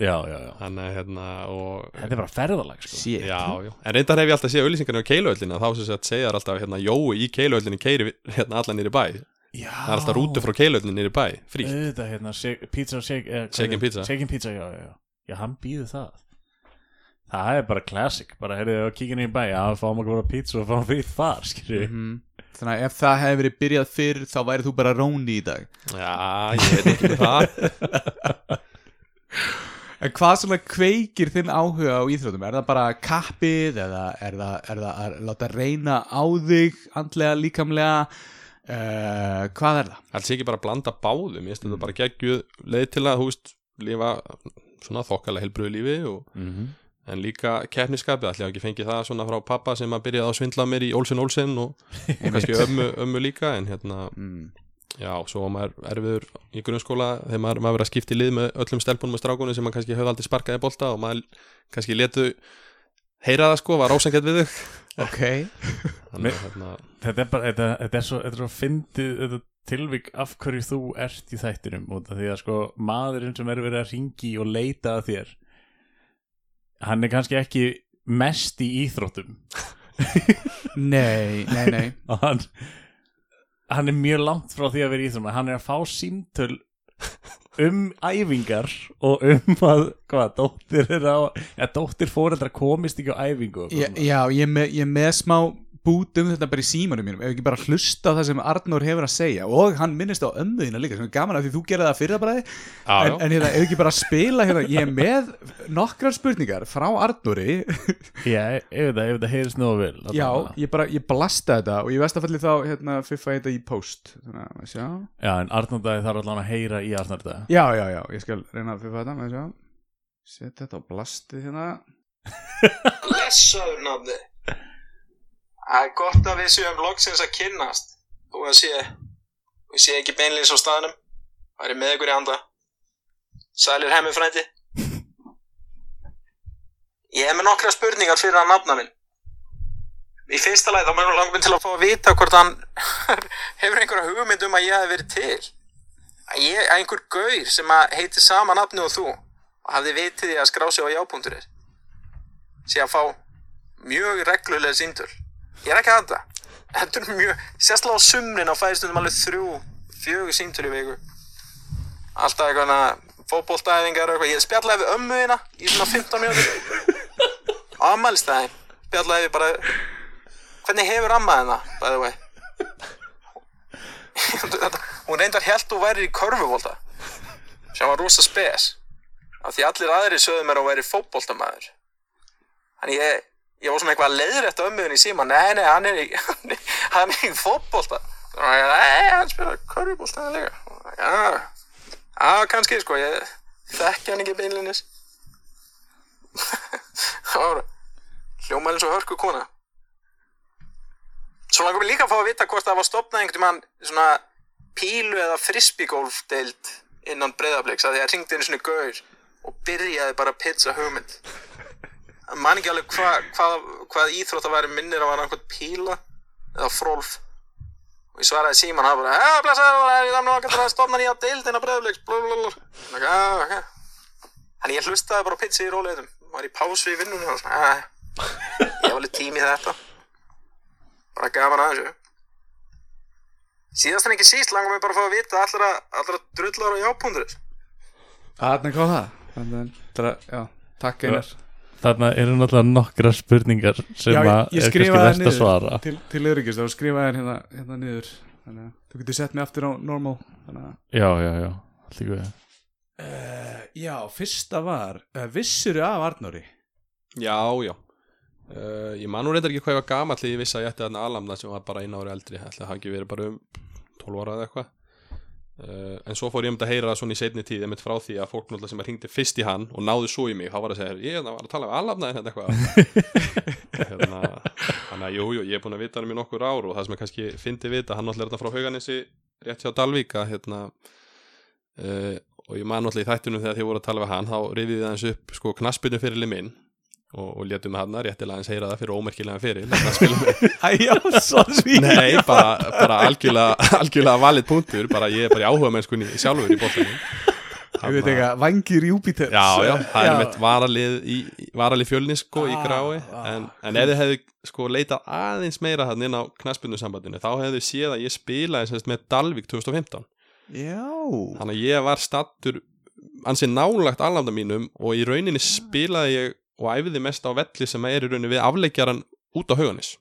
Já, já, já, Þannig að hérna og þetta er bara ferðalag sko. Já, en reyndar hef ég alltaf séð auðlýsingarnir á keiluöllinu þá sem sagt segjar alltaf hérna Jói í keiluöllinu keiri hérna allan nýri bæ. Já, Það er alltaf rútu frá keiluöllinu nýri bæ, frí Auðvitað, hérna, shake, pizza, shake, eh, er- pizza. shaken pizza, já, já, já, já, hann býður það það er bara classic bara, heyrðu, að kíkja í bæ, já, fáum okkur bara pizza og fáum frýtt þar, skilur Mhm. Þannig að ef það hefði verið byrjað fyrr þá væri þú bara róni í dag Já, ég veit ekki með það En hvað svona kveikir þinn áhuga á íþróttum? Er það bara kappið eða er það, er það að láta reyna á þig andlega, líkamlega uh, hvað er það? Alls ekki bara að blanda báðum Ég finnst þetta bara geggjuð leið til að húst lifa svona þokkalega helbröðu lífi og, Mhm. En líka keppniskapið, allir hafa ekki fengið það svona frá pappa sem að byrjaði að svindla mér í Olsen Olsen og, og kannski ömmu, ömmu líka en hérna, Mm. já, svo var maður erfiður í grunnskóla þegar maður, maður verið að skipta í lið með öllum stelpunum og strákunum sem maður kannski höfði aldrei sparkaði bolta og maður kannski letu heyra það sko, var ásangett við þau. Ok. Þannig hérna, þetta er bara, þetta, þetta er svo, þetta er svo fyndið þetta tilvik af hverju þú ert í þættinum út af því að sko maðurinn sem er verið að ringi og leita að þér hann er kannski ekki mest í íþróttum. Nei, nei, nei. Og hann hann er mjög langt frá því að vera í íþróttum. Hann er að fá símtöl um æfingar og um að hvað, dóttir er á ja, dóttir fóreldra komist ekki á æfingu Já, já ég, er með, með smá bút um þetta bara í símanum mínum ef ekki bara hlusta á það sem Arnór hefur að segja. Og hann minnist á ömmuðina líka sem er gaman að því þú gerði það fyrir það bara já, en, já, en hérna, ef ekki bara spila hérna, ég er með nokkrar spurningar frá Arnóri. Já, ef þetta heyrist nú vel já, allavega. ég bara, ég blasta þetta og ég veist að falli þá hérna, fiffa þetta í post. Þannig að, já, en Arnóndagi þarf allan að heyra í Arnóndagi já, já, já, ég skal reyna að fiffa þetta setja þetta á blastið hérna. Blessaður nafni Það er gott að við séum loksins að kynnast og að sé, við sé ekki beinlýns á staðnum. Það er með ykkur í anda. Sælir hemmi frændi. Ég hef með nokkra spurningar fyrir að nafna minn. Í fyrsta lagi þá mér langar minn til að fá að vita hvort hann hefur einhverja hugmynd um að ég hef verið til. Að ég, að einhver gaur sem heiti sama nafni og þú og hafði vitið því að skrá sig á jápunkturir sé að fá mjög reglulega síntöl ég er ekki að þetta þetta er mjög, sérstaklega á sumrin á fæðistundum alveg þrjú, fjögur síntöl í viku. Alltaf eitthvað fótboltaæfingar og eitthvað. Ég spjallaði við ömmu þína í svona 15 mínútur. Á ammælstæðin spjallaði við bara hvernig hefur amma þina by the way? Hún reyndar held og væri í körfubólta sem var rosa spes af því allir aðri sögðu mér að væri fótboltamæður Þannig ég, ég var svona eitthvað að leiðrætta ömmuðin í síma. Nei, nei, hann er í, hann er, í fótbolta. Nei, hann spilar körfubólta líka Já, já, kannski sko, ég þekki hann ekki beinlinis Það var hljómaði eins og hörku kona. Svo langar mér líka að fá að vita hvort það var stopnað einhvern mann svona pílu eða frisbeegolf deild innan breyðabliks að því að ringdi einu svona gaur og byrjaði bara að pizza hugmynd man ekki alveg hva, hvað, hvað íþrótt að væri minnir að var einhvern píla eða frólf. Og ég svaraði síman hann bara, ja, blessaður, það er okkar að stofna nýja deildina ok. Þannig ég hlustaði bara á pizza í róleitum var í pásu í vinnunni og svona, ja, ég hef alveg tími í þetta. Bara gaman að þessu. Síðast en ekki síst langar mig bara að fá að vita allra, allra drullar og jápúndur Þarna kom það. Þannig, það, já, takk einar Þarna eru náttúrulega nokkra spurningar sem Já, að ég, ég er kannski verst að svara. Til, til öryggis, þá skrifaði hérna, hérna niður. Þannig að þú getur sett mig aftur á normal Þannig að Já, já, já, allt í guði uh, Já, fyrsta var uh, Vissuru af Arnóri? Já, já. Uh, Ég man nú reyndar ekki hvað ég var gamall þegar ég vissi að ég ætti þarna alamna sem var bara einu ári eldri. Ætli það hafi ekki verið bara um 12 ára eða eitthvað uh, En svo fór ég um að heyra það svona í seinni tíð einmitt frá því að fólk náttúrulega sem að ringdi fyrst í hann og náðu svo í mig, þá var að segja ég var að tala um en þetta eitthvað. Hérna, Þannig að jú, jú, ég er búin að vita hann í nokkur ár og það sem ég kannski fyndi vita, hann náttúrulega er þetta frá Hauganissi rétt hjá Dalvík að hérna uh, og ég man náttúrulega í þættunum þegar þið voru að tala við hann þá rifiði það eins upp sko knaspinu fyrir minn og, og létum hann réttilega eins heyra það fyrir ómerkilega fyrir Æjá, svo svín Nei, bara, bara algjörlega, algjörlega valið punktur. Bara ég er bara í áhuga mennskunni sjálfur í bóttanum Ég veit ekki að vangir Júpiter Já, já, það er meitt varalið í, í- varalið fjölni sko í Ah, grái ah. en, en ef þið hefðu sko leitað aðeins meira hann inn á knaspinu sambandinu þá hefðu séð að ég spilaði semst með Dalvik 2015 Já. Þannig að ég var stattur ansið nálagt alnafna mínum og í rauninni spilaði ég og æfiði mest á velli sem er í rauninni við afleikjaran út á hauganis.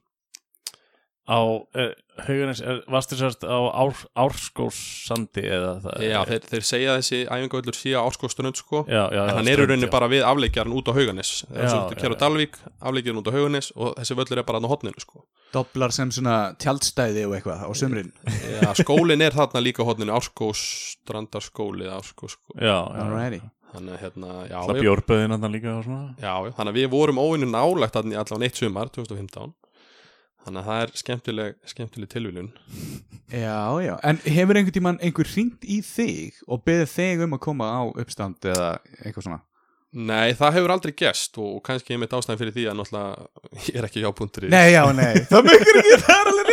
Á uh, haugarins, er, varstu sérst á ár, árskóssandi eða það Já, þeir, þeir segja þessi æfingavöllur sé á áskostunum sko, já, já, en já, hann er í rauninni já. bara við afleikjaran út á hauganis. Já, er já, á já. Dalvík, afleikjaran út á hauganis og þessi völlur er bara hann á hotninu sko. Doblar sem svona tjaldstæði og eitthvað á sömrin Já, skólin er þarna líka á hotninu, Árskóstrandarskóli eða Árskóskóli. Já, já, Alrighty Þannig að hérna, já, Það bjórböðin hann líka og svona. Já, já, þannig að við vorum óvinnu nálagt þarna í allan eitt sumar, 2015. Þannig að það er skemmtileg, skemmtileg tilviljun. Já, já, en hefur einhvern tímann einhver hringt í þig og beðið þig um að koma á uppstand eða eitthvað svona? Nei, það hefur aldrei gerst og kannski ég mitt ástæðan fyrir því að náttúrulega ég er ekki jápunktur Nei, já, nei, það mjögur ekki, það er alveg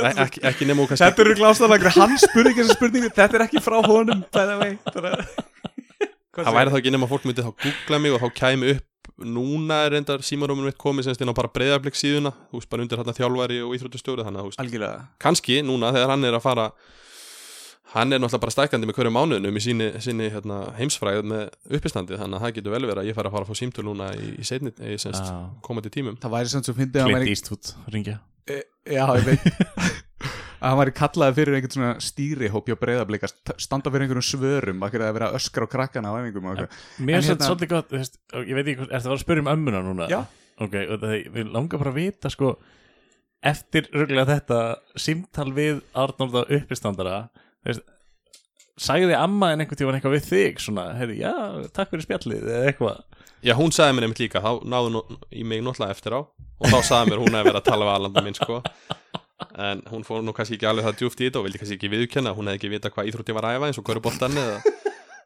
rétt ekki, ekki nema og kannski Þetta eru glástalega, hann spurði ekki þessa spurningu. Þetta er ekki frá honum, by the way. Það væri þá ekki nema að fólk myndi þá googla mig og þá kæmi upp núna er reyndar símaróminu mitt komið semst inn á bara breyðarblik síðuna. Þú veist bara undir hérna þjálfari og íþróttustjóri þannig að þú kannski núna þegar hann er að fara hann er náttúrulega bara stækandi með hverju mánuðinum í síni, síni hérna, heimsfræð með uppistandi þannig að það getur vel verið að ég fara að fara að fá símtöl núna í, í, í semst, Já. komandi tímum. Það væri sem svo fyndið að hann Clint væri Eastwood, ringja Já, ég veit að hann væri kallaði fyrir einhvern svona stýrihóp hjá breyðablika, standa fyrir einhverjum svörum að að vera öskra á krakkana á æfingum og eitthvað. Mér er þetta hérna- svolítið gott, og ég veit ekki, er það að spyrja um ömmuna núna? Já. Ok, og það, við langar bara að vita, sko, eftir röglega þetta símtal við Arnold á uppistandara, þú veist, sagði amma en einhvern tímann eitthvað við þig, svona, heyrði, já, takk fyrir spjallið, eða eitthvað. Já, hún sagði mér einmitt líka, þá náðu nú, í mig náttúrulega eftir á og þá sagði mér hún að vera að tala við Arlanda minn sko en hún fór nú kannski ekki alveg það djúft í þetta og vildi kannski ekki viðurkenna hún hefði ekki vita hvað íþrótti var að æfa eins og hverju boltan eða,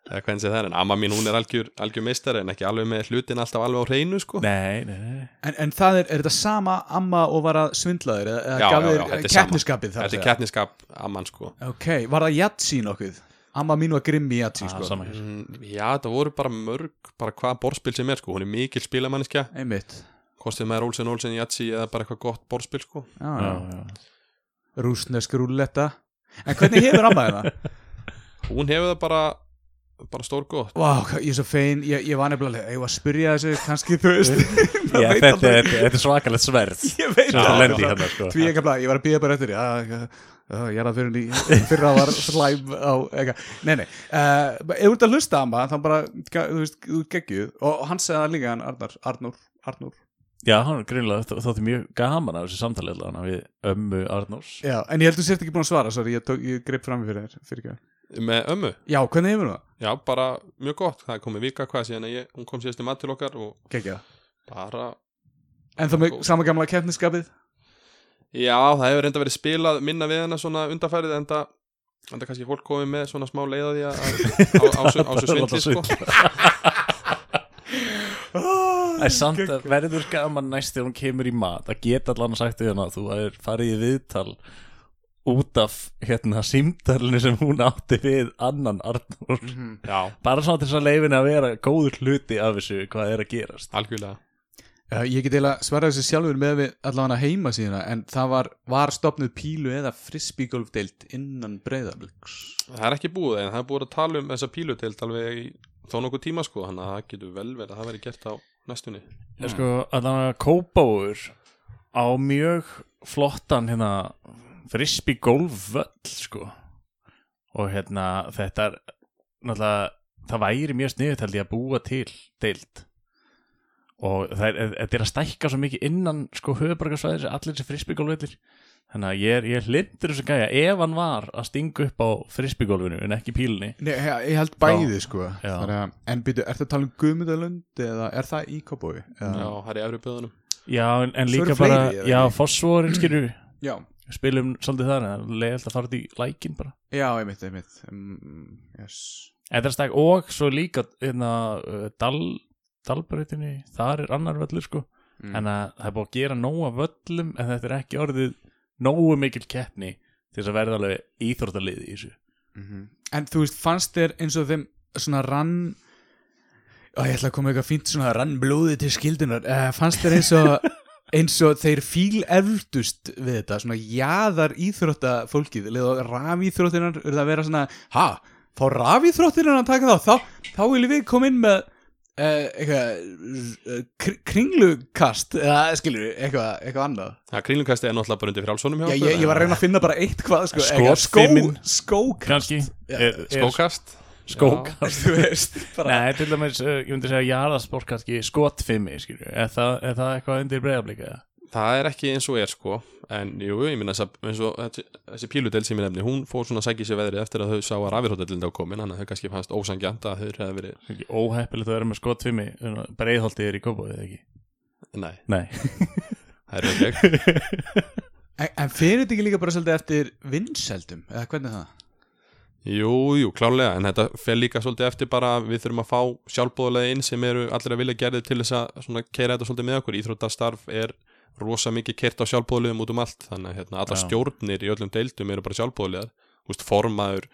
eða hvernig sé það er en amma mín hún er algjör, algjör meistari en ekki alveg með hlutin alltaf alveg á hreinu sko Nei, nei, nei En, en það er, er þetta sama amma og var að svindla þér eða, eða Já, gaf já, já, þetta er sama. þetta er keppniskap amman sko Ok, var það Jatsi nokkuð? Amma mín var grimmi Jatsi ah, sko. mm, já það voru bara mörg bara hvað borðspil sem er sko. Hún er mikil spilamanniska Einmitt. Kostið með Olsen Olsen Jatsi eða bara eitthvað gott borðspil sko. Já, Já, já. já. Rúsnesk rúlletta. En hvernig hefur amma þeirna? hún hefur það bara bara stór gott. Vá, hvað- ég er svo fein, ég, ég var nefnilega Ég var að spyrja þessu, kannski þú veist? Já, veit þetta, þetta, þetta er svakalegt sverð. Ég veit það. Hérna sko. Því ekki að ég var að býða bara eftir Já, já, ég er að fyrir í fyrra var slæm á eitthvað. Nei, nei, uh, ef þú ert að hlusta amma þá bara, ga- þú veist, þú ert geggjuð. Og hann segði það líka hann Arnar, Arnur, Arnur Já, hann er greinlega þótti mjög gaman af þessu samtali allavega við ömmu Arnórs. Já, en ég held þú sért ekki búin að svara, sorry, ég, tók, ég greip fram í fyrir þér, fyrir ekki. Með ömmu? Já, hvernig hefur það? Já, bara mjög gott, það er komið vika hvað síðan að ég, hún kom síðast í mat til okkar og Gekkja bara, En þá með sama gamla keppniskapið? Já, það hefur reynda verið spilað minna við hennar svona undarfærið en það, en það kannski fólk komið með svona smá leið á því að, á, á, á, á svo svindli sko. Það er samt að verður gaman næst þegar hún kemur í mat. Að geta allan sagt við hana að þú er farið í viðtal út af hérna símtalinu sem hún átti við annan Arnór. Já, bara svona til þess að leifinu að vera góður hluti af þessu hvað er að gerast. Algjörlega ég get eiginlega svarað þessu sjálfur með við allavega heima síðana en það var, var stopnuð pílu eða frisbeegolfdeild innan breyðabliks Það er ekki búið en það er búið að tala um þessa píluteild alveg í þó nokkuð tíma sko, þannig að það getur vel verið að það veri gert á næstunni. Mm. sko allan að Kópáur á mjög flottan hérna frisbee golfvöll sko. Og hérna þetta er náttúrulega það væri mjög sniðut held ég að búa til deild og það er, þetta er að stækka svo mikið innan sko höfubarkarsvæðis allir þessi frisbeegolfvellir þannig að ég er, ég er hlindur þessu gæja ef hann var að stinga upp á frisbeegolfinu en ekki pílunni. Nei, ég, ég held bæði sko. Að, En byrju, ertu að tala um Guðmundalund eða er það í Kópói? Já, það er í efri böðunum já en, en líka eru bara fleiri, eða já ekki? fósvorin skilur Já, spilum svolítið þar en leiðilt að fara út í lækin bara. Já, einmitt, einmitt. Um, yes. Þetta er stæk og svo líka hérna, uh, dal, dalbreytinni þar er annar völlur sko Mm. en að það er búið að gera nóga völlum en þetta er ekki orðið nógu mikil keppni til þess að verða alveg íþróttalið í þessu Mhm. En þú veist, fannst þér eins og þeim svona rann Ó, ég ætla að koma eitthvað fínt svona rann blóði til skildunar uh, fannst þér eins og eins og þeir fíl efldust við þetta, svona jaðar íþróttafólkið, leða rafíþróttinar eru það að vera svona, ha, fá rafíþróttinar að taka þá, þá, þá viljum við koma inn með uh, eitthvað uh, kr kringlukast eða skilur við, eitthvað, eitthvað annað. Það kringlumkasti er náttúrulega bara undir frálsónum hjá Já, ég, ég var að reyna að finna bara eitt hvað sko, skó, skókast. Er, Skókast? Skókast. þú veist, bara Nei, til dæmis, uh, ég myndi segja jarðasport kannski skotfimmi, skilju er, það- er það eitthvað undir breyðablika? Það er ekki eins og er sko En jú, ég minna þess að eins og þessi, þessi píludel sem ég nefni Hún fór svona að sækja sér veðrið eftir að þau sá að rafirhóttelinda á komin Þannig að þau kannski fannst ósangjant að þau hefði verið Ekki óheppilegt að vera með skotfimmi breiðholtið er í kópóið, eða ekki? Nei, Nei það er ekki En, en fyrir þetta ekki líka bara svolítið eftir vinsældum, eða hvernig er það? Jú, jú, klálega, en þetta fer líka svolítið eftir bara við þurfum að fá sjálfbóðulega inn sem eru allir að vilja gerði til þess að svona keira þetta svolítið með okkur. Íþróttastarf er rosa mikið kert á sjálfbóðulegum út um allt, þannig að hérna, alla Já. stjórnir í öllum deildum eru bara sjálfbóðulegar. Þú veist, formaður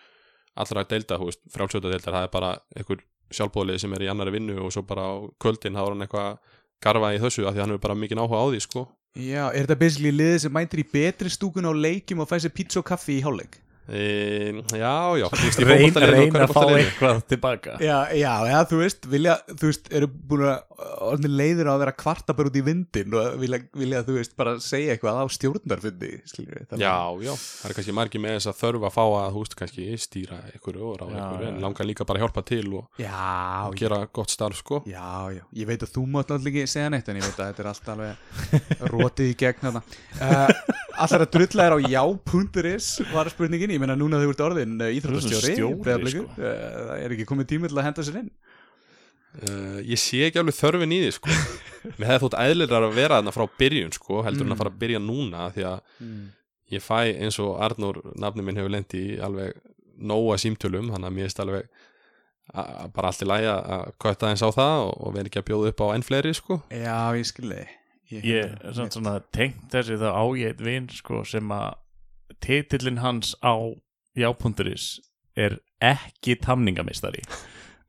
allra deilda, veist, frálsjóta deildar, það er bara einhver sjálfbóðulegi sem er í annari vinnu og svo bara á kvöldin þá er hann eitthvað að garfa í þessu af því hann er bara mikið áhuga á því, sko. Já, er þetta basically liðið sem mæntir í betri stúkun á leikjum og fæ sér pizza og kaffi í hálfleik? E, já, já, þú veist, í Reyn, reyna að fá eitthvað tilbaka Já, já, já, þú veist, vilja, þú veist, eru búin að, á að vera kvarta bara út í vindin og vilja, vilja þú veist, bara segja eitthvað á stjórnarfundi. Já, já, það er kannski margir með þess að þörfa að fá að, þú veist, kannski stýra ykkur og ráða já. en langar líka bara að hjálpa til og, Já, og gera gott starf, sko. Já, já, ég veit að þú mátt náttúrulega ekki segja neitt en ég veit að þetta er allt alveg rotið í gegn þarna uh, Allar að drulla er á já.is var spurningin, ég meina núna þau ert orðin uh, íþróttastjóri sko. uh, Það er ekki komið tími til að henda sér inn. Uh, ég sé ekki alveg þörfin í því, sko. mér hefði þótt eðlirar að vera þarna frá byrjun sko, heldur en að fara að byrja núna því að ég fæ eins og Arnur nafni minn hefur lendi í alveg nóga símtölum, þannig að mér er alveg bara allt í lagi að- kvötta eins á það og, og vera ekki að bjóða upp á enn fleiri sko. Já, ég skilði ég er samt svona tengt þessi þá á ég eitt vin sko sem að titillin hans á jápunduris er ekki tamningamistari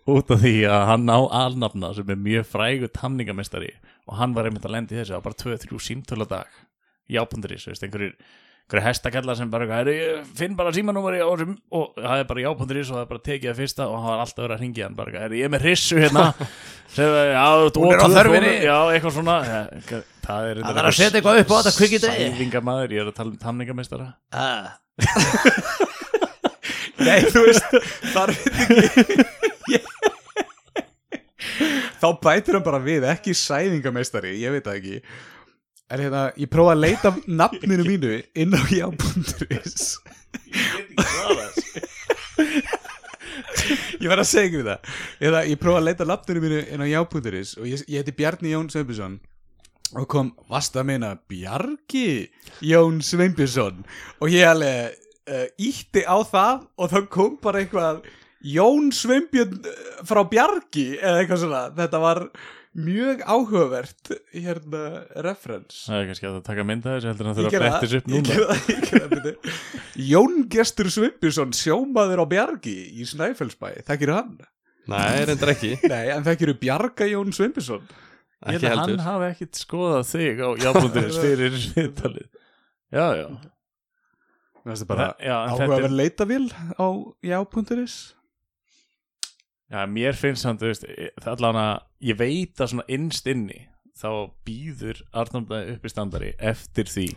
út af því að hann á alnafna sem er mjög frægur tamningamistari og hann var einmitt að lendi þessu. Á bara 2-3 símtölu á dag. Veist, einhverjir einhverju hestakallar sem bara "Heyrðu, ég finn bara símanúmeri og það er bara jápunduris og það er bara tekið það fyrsta og hann var alltaf verið að ringja hann bara, "Heyrðu, ég er með hrissu hérna sem, já, Hún er á þörfinni. já, eitthvað svona ja, það er Það er að setja eitthvað upp á þetta kvikið degi. Sæðingamæður, ég er að tala um tamningamestara Ah. Nei, þú veist, þar veit ekki Þá bætir hann bara við, ekki sæðingameistari, ég veit það ekki En hérna, ég prófa að leita af nafninu mínu inn á já.is Ég verð að segja ykkur það. Eða, Ég prófa að leita af nafninu mínu inn á já.is og ég, ég heiti Bjarni Jón Sveinbjörnsson og kom, varst að meina Bjarki Jón Sveinbjörnsson? Og ég alveg uh, ítti á það og þá kom bara eitthvað Jón Sveinbjörn eh, frá Bjarki eða eitthvað svona, þetta var mjög áhugavert hérna reference. Það er kannski að taka mynda þessu heldur en að Ég þurfa að þessu upp ég núna. gera það, ég gera það byrju. Jón Gestur Sveinbjörnsson sjómaður á Bjargi í Snæfellsbæ, þekkir hann? Nei, reyndar ekki, Nei, en þekkir Bjarga Jón Sveinbjörnsson Ég ekki held að hann hafi ekkit skoðað þig á jábúndurins fyrir viðtalið Já, já. Mér finnst það bara þetta áhugaverð er, leitavél á já.is já, mér finnst hann, þú veist það allan að, ég veit að svona innst inni þá býður Arnaldæði uppi standari eftir því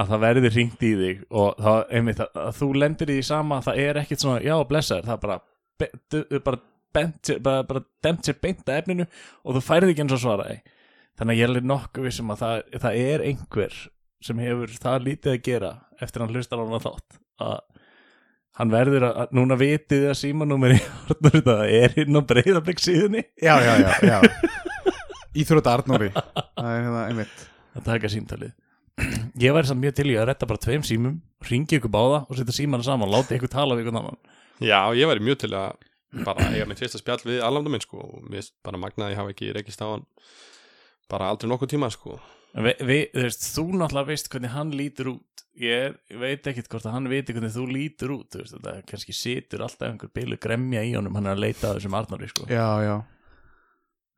að það verði ringt í þig og það, einmitt, að, að þú lendir í því sama það er ekkit svona, já, blessaður það bara, be, du, bara bent bara, bara demt sér beint að efninu og þú færði ekki eins og svaraði þannig að ég er nokkuð vissum að það, það er einhver sem hefur það lítið að gera eftir að hann hlustar á hana þátt að hann verður að, að núna vitið að símanúmeri það er inn á breyðablik síðunni. Já, já, já, já. Íþrótta Arnóri. Það er hérna einmitt. Að taka símtalið. Ég væri samt mjög til í að retta bara tveim símum ringi ykkur báða og setja símana saman og láti ykkur tala við ykkur annan Já, ég væri mjög til að bara eiga mitt fyrsta spjall við allamda minn sko. Og mér bara magnaði ég hafa ekki rekist á hann bara aldrei nokkuð tíma sko vi, vi, þú veist, þú náttúrulega veist hvernig hann lítur út. Ég, veit ekkit hvort að hann viti hvernig þú lítur út þú veist, þetta kannski situr alltaf einhver bilu gremja í honum, hann er að leita að þessum Arnari sko. Já, já.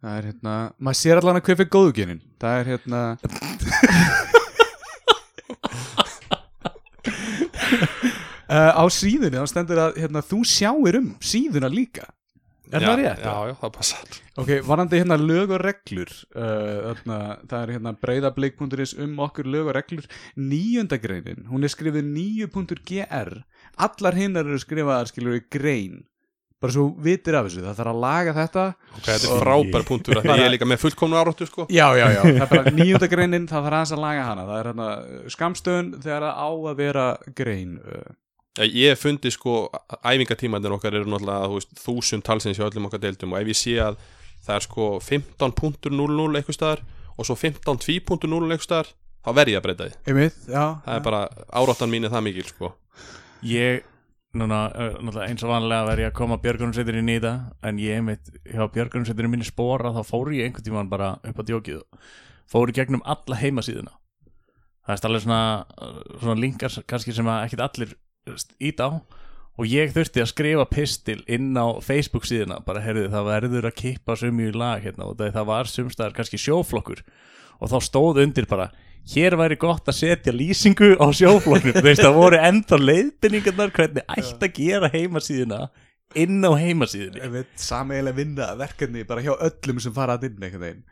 Það er hérna Maður sér allan að hver fyrir góðugenin Það er hérna uh, Á síðunni þá stendur að hérna, þú sjáir um síðuna líka Er já, það rétt? Já, já, það passar. Ok, varandi hérna lög og reglur uh, það er hérna breyðablik.is um okkur lög og reglur. Níundagreinin, hún er skrifið 9.gr allar hinnar eru skrifaðar skilur við grein. Bara svo vitir af þessu, það þarf að laga þetta. Ok, þetta er frábær punktur að ég er líka með fullkomnu áráttu sko. Já, já, já, það er bara níundagreinin það þarf aðeins að laga hana, það er hérna skamstöðun þegar það á að vera grein uh, Ég hef fundið sko æfingatímanir okkar eru náttúrulega þú veist, þúsund talsins hjá öllum okkar deildum og ef ég sé að það er sko 15.00 eitthvað staðar og svo 15.2.0 eitthvað staðar þá verð ég að breyta því. Einmitt, já, það er bara, áráttan mín er það mikil sko. Ég, núna, uh, náttúrulega eins og vanlega verð ég að koma björgunarsveiturinn í það en ég einmitt, hjá björgunarsveiturinn minni spora þá fór ég einhvern tímann bara upp á djókið og fór í gegnum alla heimasíðuna. Það er allir svona, svona linkar kannski sem að ekkit allir ít á. Og ég þurfti að skrifa pistil inn á Facebook síðuna bara heyrðu það verður að kippa sumju í lag hérna og það var sumstaðar kannski sjóflokkur. Og þá stóð undir bara hér væri gott að setja lýsingu á sjóflokknum þú veist það voru enda leiðbynningarnar hvernig ætti að gera heimasíðuna inn á heimasíðunni. Einmitt sameiginlega vinna verkefni bara hjá öllum sem fara að inn einhvern veginn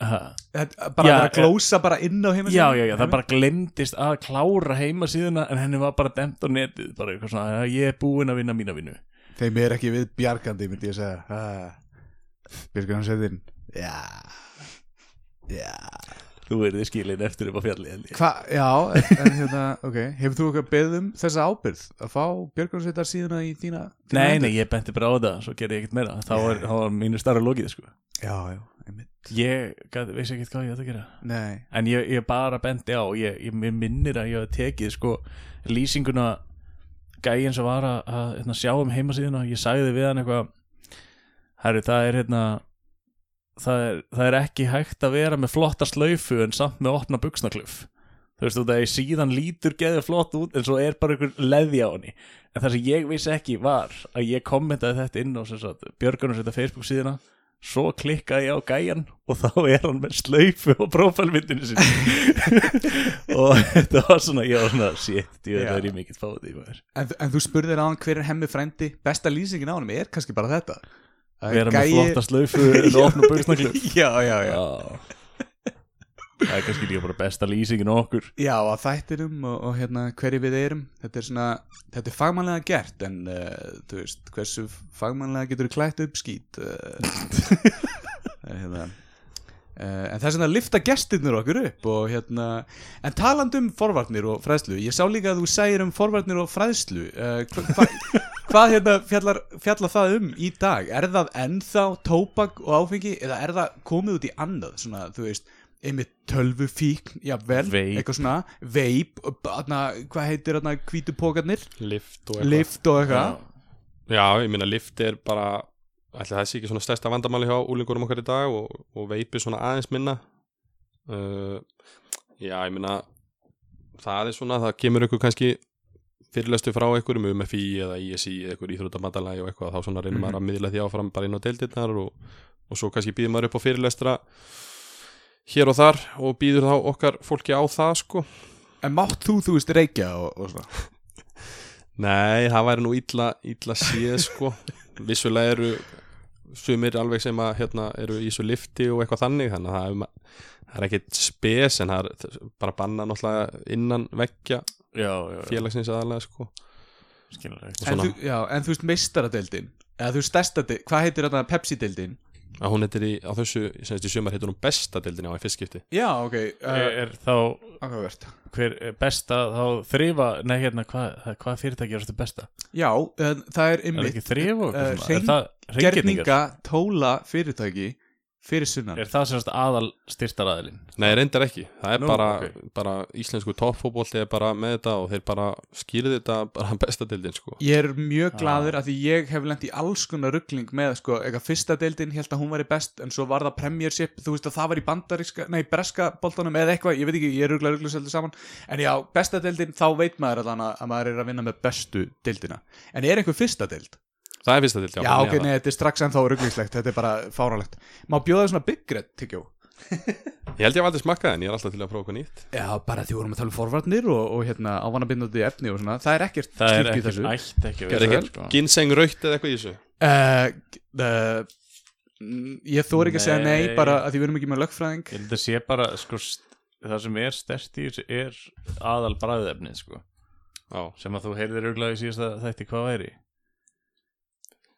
bara Já, að vera að glósa bara inn á heimasíðunni já, já, já, það bara glemdist að klára heimasíðuna en henni var bara demt á netið bara eitthvað svona, "Já, ég er búinn að vinna mína vinnu. Þeim er ekki við bjargandi, myndi ég segja. Björgunarsveitin Já. Já. Þú verður skilin eftir upp á fjalli held ég. Hva, já, en, hérna, ok. Hefur þú eitthvað beðið um þessa ábyrð að fá Björgunarsveitar síðuna í þína, Nei, nei, ég benti bara á það Svo gerði ég ekkert meira. Þá var mínu starra lokið sko. Já, já, einmitt Ég gat, veist ekkert hvað ég ætti að gera. Nei, En ég, ég bara benti á Ég, ég minnir að ég hef tekið sko, Lýsinguna Gæin sem var að, að hérna, sjá um heimasíðuna. Ég sagði við hann eitthvað Herru, það er hérna það er, það er ekki hægt að vera með flotta slaufu en samt með opna buksnakluf þú veist þú það er síðan lítur geður flott út en svo er bara einhver leði á henni. En það sem ég vissi ekki var að ég kommentaði þetta inn á Björgunum þetta Facebook síðuna svo klikkaði ég á gæjan og þá er hann með slaufu á prófælmyndinu sinni. Og þetta var svona ég var svona shit, ég veit það er ég mikill í maður. En, en þú spurðir á hann hver er hemmi frændi? Besta lýsingin á hann er kannski bara þetta. Vera með flotta slaufu en opna buksnakluf Já, já, já. Já Það er kannski líka bara besta lýsingin okkur Já, að þættinum og, og hérna hverju við erum Þetta er svona, þetta er fagmannlega gert En uh, þú veist, hversu fagmannlega getur klætt upp skít uh, hérna, uh, En þess vegna lifta gestirnir okkur upp og hérna En talandi um forvarnir og fræðslu Ég sá líka að þú segir um forvarnir og fræðslu uh, hva, hva, Hvað hérna fjallar, fjallar það um í dag? Er það ennþá tóbak og áfengi eða er það komið út í annað? Svona, þú veist, einmitt tölvu fík, jafnvel, Vape. eitthvað svona, veip, hvað heitir þarna hvítupókarnir? lift og eitthvað Lift og eitthvað. Já, ég meina lift er bara það sé ekki svona stærsta vandamáli hjá úlingurum okkar í dag og, og veipi svona aðeins minna uh, Já, ég meina það er svona, það kemur ykkur kannski fyrirlestu frá einhverjum um FI eða ISI eða einhver íþróttamattalagi og eitthvað þá svona reynir maður að miðla því áfram bara inn á deildirnar og, og svo kannski býður maður upp á fyrirlestra hér og þar og býður þá okkar fólki á það sko. En mátt þú, þú veist, reykja og, og svona? Nei, það væri nú illa, illa séð sko. Vissulega eru sumir alveg sem að hérna eru í svo lifti og eitthvað þannig þannig að það er, er ekkit spes en það er bara banna náttúrulega innan veggja Já, já, já, félagsins aðalega sko. En þú, já, en þú veist, meistaradeildin, eða þú veist, stærsta hvað heitir þarna Pepsi-deildin? Að hún heitir í, á þessu, semst í sumar heitir hún besta deildin á í fyrst skipti Já, ok, er, uh, er þá áhugavert. hver er besta þá þrifa, nei hérna hvað hva fyrirtæki er þetta besta? Já, uh, það er Er einmitt ekki? Er það gerninga reyngjörningar? tóla fyrirtæki fyrir sunnan. Er það semst aðal styrtaraðilinn? Nei, reyndar ekki, það er Nú, bara, ok. bara íslensku toppfótbolti er bara með þetta og þeir bara skýrði þetta bara besta deildin sko Ég er mjög Ah. gladur að því ég hef lent í alls konar ruggling með sko, eitthvað fyrsta deildin held að hún væri best en svo var það premiership, þú veist að það var í bandaríska, nei, breska boltanum eða eitthvað, ég veit ekki, ég er ruggla ruggla svolítið saman en já, besta deildin, þá veit maður allan að, að maður er að vinna með bestu deildina en er einhver fyrsta deild? Það er fyrsta deild, já, ok, nei, þetta er strax ennþá rugglingslegt, þetta er bara fáralegt Má bjóða þér svona tyggjó? það. Ég held ég að aldrei smakka en ég er alltaf til að prófa eitthvað nýtt Já, bara því vorum að tala um forvarnir og, og hérna ávanabindandi efni og svona, það er ekkert Það er slíkt í ekki, þessu ætti ekki að Er vera ekki sko. ginseng raukt eða eitthvað í þessu? uh, uh, mm, Ég þóri ekki að segja nei, Nei. bara að því við erum ekki með lögfræðing Ég held að sé bara sko, st- það sem er stærst í þessu er aðal bræðefnið sko, Já, sem að þú heyrðir auðvitað í síðasta þætti hvað væri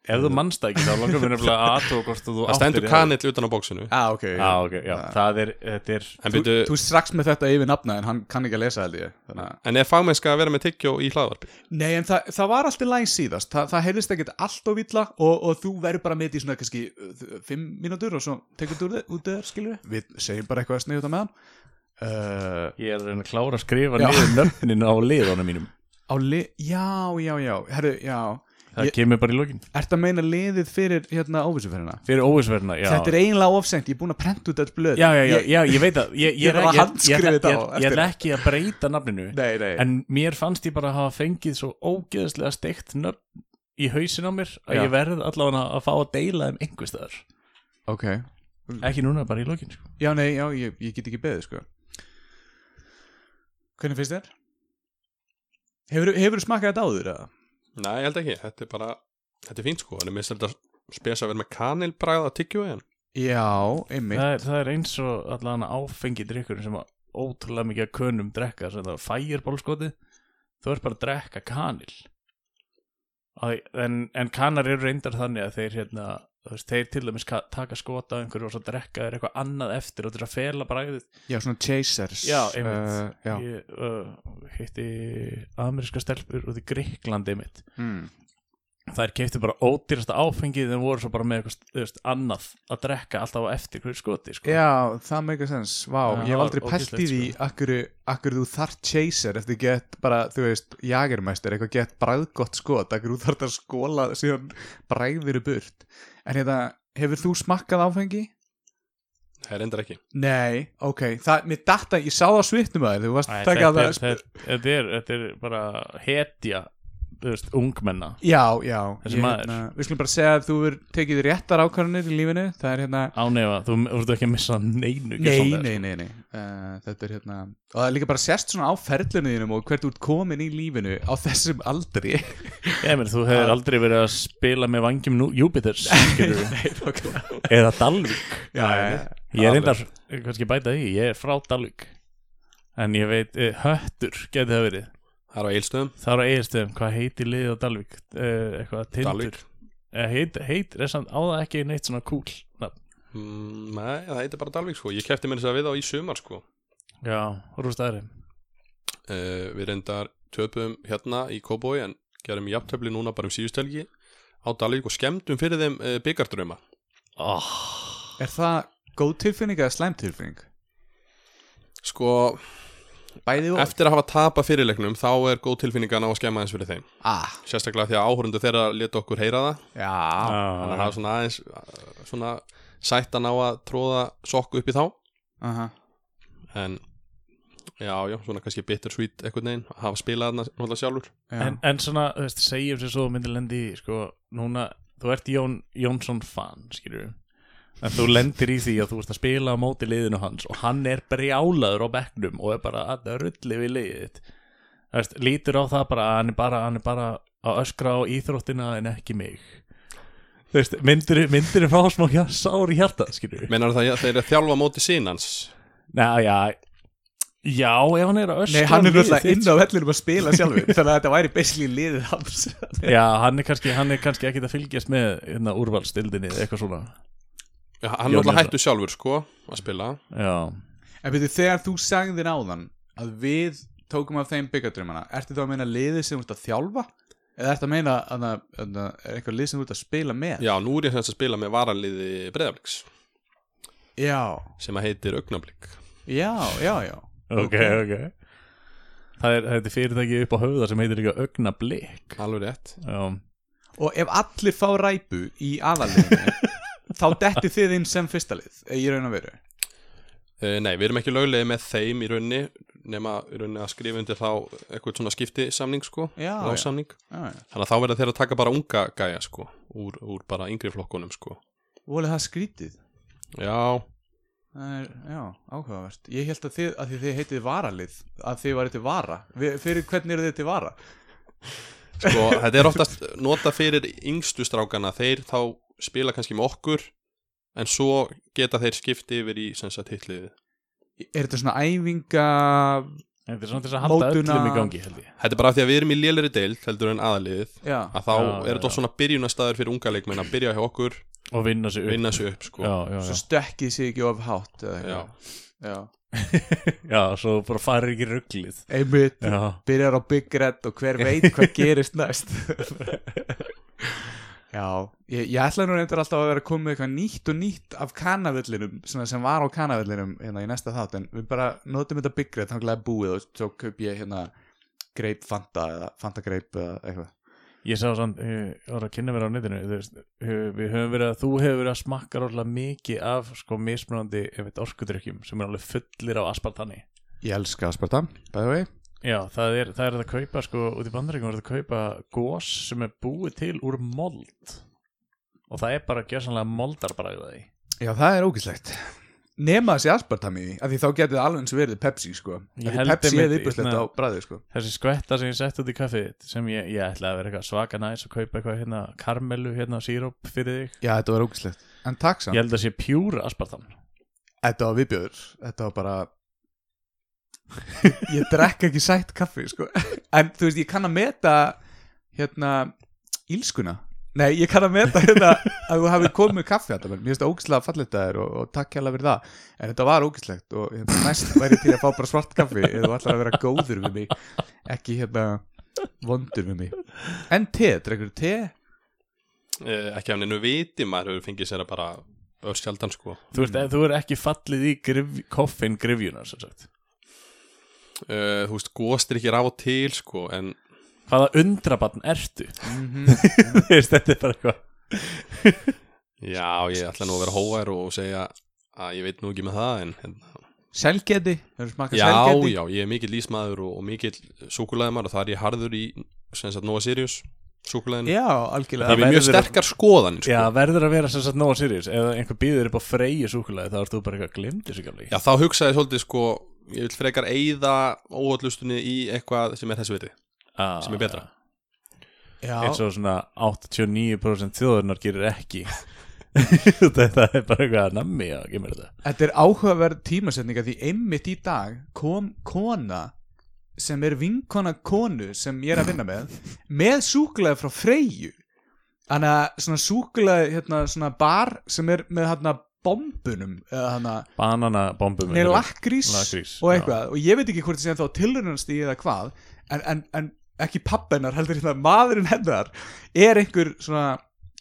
Ef þú mannst það ekki þá langar við nefnilega að aðtóa hvort þú það stendur kanill utan á bóksinu ah, ok, Já, ok, já, það er, þetta er Þú, þú strax með þetta yfir nafna en hann kann ekki að lesa held ég. Þannig En er fagmennska að vera með tyggjó í hlaðvarpi? Nei, en það, það var alltaf læn síðast. Þa, það heyrðist ekkert allt of illa og, og þú verður bara með þetta í svona kannski uh, fimm mínútur og svo tekur þú út út eða skilur við Við segjum bara eitthvað að sniða þetta með hann uh, Ég er að reyna að klára að skrifa niður nöfnin á liðunum mínum. Á li... Já, já, já, herru, já Það Ég- kemur bara í lokin Ertu að meina liðið fyrir hérna óvissuferðina? Fyrir óvisverðina, já Þetta er eiginlega ofsengt, ég er búin að prenta út all blöð Já, já, já, Ég- já, ég veit að Ég, Ég er að ekki- að breyta nafninu Nei, nei En mér fannst ég bara að hafa fengið svo ógeðslega steikt nöfn í hausin á mér að Já. ég verð allavega að fá að deila þeim einhvers staðar Ok Ekki núna, bara í lokin sko. Já, nei, já, ég, ég get ekki beðið, sko Hvernig finnst þér? Hefur, hefur smakað þetta áður, eða? Nei, ég held ekki, þetta er bara Þetta er fínt sko, en ég minnst þetta spesa vera með kanilbræð að tyggju en Já, einmitt. Það, er, það er eins og allavega áfengi drikkur sem að ótrúlega mikið að könum drekka sem það fægirbólskoti þú ert bara að drekka kanil. Æ, en, en kanar eru reyndar þannig að þeir hérna veist, þeir til dæmis ka- taka skota á einhverju og svo drekka þeir eitthvað annað eftir og til að fela bragðið Já, svona chasers Já, einmitt uh, Já, Ég uh, hitti ameríska stelpur út í Gríklandi mitt mm. þær keiptu bara ódýrasta áfengið en voru svo bara með eitthvað veist, annað að drekka alltaf á eftir hverju skoti sko. Já, það meika sens, vá, Já, ég hef aldrei pælt í því sko. akkur, akkur þú þarf chaser eftir get bara, þú veist, jagermæstur eitthvað gett bræðgott skot, akkur þú þarf að skóla síðan bræðir burt en hérna, hefur þú smakkað áfengi? Það er endur ekki. Nei, ok, það, mér datta, ég sá það svitnum að þér, þú varst Æ, að taka þetta, það er, þetta, þetta, er, þetta er bara hetja veist, ungmenna. Já, já, ég, hérna, við skulum bara segja að þú er tekið réttar ákvarðanir í lífinu, það er hérna ánefa, þú voruð ekki að missa neinu Nei, gjörsamlega, nei, nei, nei. Uh, Þetta er hérna Og það er líka bara sérst svona á ferlinu þínum og hvert þú ert komin í lífinu á þessum aldri. Sko. Ég meina, þú hefur aldrei verið að spila með vangjum Júpiters Nei, eða Dalvík. Já, já, Ég er reyndar, kannski bæta því, ég er frá Dalvík. En ég veit, eh, höttur geti það verið Það er á eilstöðum Það er á eiginstöðum, hvað heitir liðið á Dalvík? Uh, eitthvað tindur? Dalvík. Eh, heit, heit, er samt á það ekki neitt svona cool nafn. mm, Nei, það heitir bara Dalvík sko. Ég kefti mér þess að við á í sumar sko. Já, rústaðri uh, Við reyndar töpum hérna í Kóbói En gerum jafntöfli núna bara um síðustelgi Á Dalvík og skemmtum fyrir þeim uh, byggardrauma oh, Er það góð tilfinning eða slæm tilfinning? Sko, Bæði og. Eftir að hafa tapað fyrirleiknum Þá er góð tilfinning að ná að skemma aðeins fyrir þeim. Ah, Sérstaklega því að áhörundu þeirra leta okkur heyra það. Já. Þannig að það er svona aðeins Svona sætt að ná að tróða sokku upp í þá. Aha. En Já, já, svona kannski bittersweet eitthvað neginn að hafa spilað þarna náttúrulega sjálfur. Já. en, en svona, þú veist, segjum sér svo myndir lendi, í, sko, núna þú ert Jón Jónsson fan, skilur en þú lendir í því að þú ert að spila á móti liðinu hans og hann er brjálaður á bekknum og er bara að rulli við liðið veist, lítur á það bara að hann er bara, hann er bara að öskra á íþróttina en ekki mig. Þú veist, myndir, myndir fá smá hjá, sár í hjarta, skilur Menar það að þeir eru að þjálfa móti sínans Ná, já Já, ef hann er að öskra Nei, hann er þitt, inn á vellinum að spila sjálfur Þannig að þetta væri basically liðið hans. Já, hann er kannski, hann er kannski ekkit að fylgjast með hérna, úrvalstildinni eða eitthvað svona Já, Hann er náttúrulega Jónsson. hættu sjálfur sko að spila. Já, En veitir, þegar þú sagðir áðan að við tókum af þeim byggadrömmana Ertu þá að meina liðið sem þú ert að þjálfa? Eða ertu að meina að það er eitthvað lið sem þú ert að spila með? Já, nú er ég þess að spila með varaliði Breiðabliks Já, sem að heitir Ögnablik já, já, já. ok, ok. Það er, þetta er fyrirtæki upp á höfða sem heitir líka Ögnablik Alveg rétt. Já, Og ef allir fá ræpu í aðaliðinu þá detti þið inn sem fyrsta lið í raun og veru? Uh, Nei, við erum ekki löglegið með þeim í raunni nema í raunni að skrifa undir þá eitthvað svona skipti samning sko Já, ráðsamning. Já, já. Þannig að þá verða þeir að taka bara unga gæja sko úr, úr bara yngri flokkunum sko. Volið það skrítið? Já, er, já, áhugavert. Ég held að þið, að þið heitið varalið að þið varið til vara. Vi, Fyrir hvernig eru þið til vara? sko, þetta er oftast nota fyrir yngstu strákana. Þeir þá spila kannski með okkur en svo geta þeir skipti yfir í sem sagt hitliðið Er þetta svona æfinga þetta er svona þess að halda Mótuna- öllum í gangi held ég. Þetta er bara af því að við erum í léleri deild heldur en aðaliðið Já, að þá Já, er þetta já. svona byrjunastæður fyrir unga leikmenn að byrja hjá okkur, Og vinna sig upp. Vinna sig upp sko. Já, já, svo já stökkið sig ekki of hátt eða Já. eitthvað. Já, Já, svo bara farir ekki rugglið einmitt. Já, Byrjar á Big Red og hver veit hvað gerist næst Já, ég, ég ætla nú reyndar alltaf að vera að koma með eitthvað nýtt og nýtt af kanavöllinum svona sem var á kanavöllinum hérna í næsta þátt en við bara notum þetta Red þannig að búið og svo kaup ég hérna Grape Fanta eða Fanta Grape eða eitthvað. Ég sá sann, ég var að kynna mér á veist, við höfum verið að þú hefur verið að smakka rólega mikið af sko mismunandi, ef veit, orkudrykkjum sem er alveg fullir á aspartani Ég elska Aspartam, the way Já, það er, það er að kaupa sko, út í bandaríkum er að kaupa gós sem er búið til úr mold. Og það er bara gerðsanlega moldarbræða því Já, það er ógæslegt Nema þessi Aspartam í því, af því þá getið alveg eins verið Pepsi, sko. Pepsi er viðbjörnslegt hérna- á bræði, sko. þessi skvetta sem ég sett út í kaffið sem ég, ég ætla að vera eitthvað svaka næs og kaupa eitthvað hérna karmelu hérna síróp fyrir þig. Já, þetta var ógæslegt En takk samt. Ég held að sé pjúra aspartam. Þetta var viðbjöður Þetta var bara Ég drekka ekki sætt kaffi sko. En þú veist, ég kann að meta Hérna Ílskuna Nei, ég kann að meta hérna að þú hafi komið með kaffi þetta, mér finnst það ógislega fallit að þér og, og takk hérlega fyrir það. En þetta var ógislegt og hérna, næst væri til að fá bara svart kaffi eða þú ætlar að vera góður við mig ekki hérna vondur við mig. En te, drekkur te? eh, ekki af neinu viti, maður hefur fengið sér að bara örsjaldan sko. Þú ert, þú er ekki fallið í grif, koffin grifjunar sem sagt uh, þú veist, góstir ekki af og til sko, en Hvaða undrabann ertu? Mhm. Þú veist, þetta er bara eitthvað já, ég ætla nú að vera hóvær og segja að ég veit nú ekki með það en hérna, Selgeti, hefur smakað já, selgeti? já, ég er mikill lísmaður og, og mikill súkulæðumar og það er ég harður í sem sagt Nova Sirius súkulæðinu Já, það algjörlega er mjög sterkar skoðanir Já, sko. verður að vera sem sagt nóga serious Ef einhver býður upp á freyju súkulega þá ert þú bara eitthvað glimti sig gamli já, þá hugsaði ég svolítið sko ég vil frekar eyða óhaldlustunni í eitthvað sem er þessu viti ah, sem er betra. Já, eins og svona 89% þjóðurnar gerir ekki. Þetta er bara eitthvað nammi að gefa mér þetta. Þetta er áhugaverð tímasetninga því einmitt í dag kom kona sem er vinkona konu sem ég er að vinna með með súkulega frá Freyju. Þannig að svona súkulega hérna, svona bar sem er með hérna bombunum Bananabombum lakrís og já. eitthvað og ég veit ekki hvort það sé þá tilhörnastíð eða hvað en, en, en ekki pappennar heldur hérna maðurinn hennar er einhver svona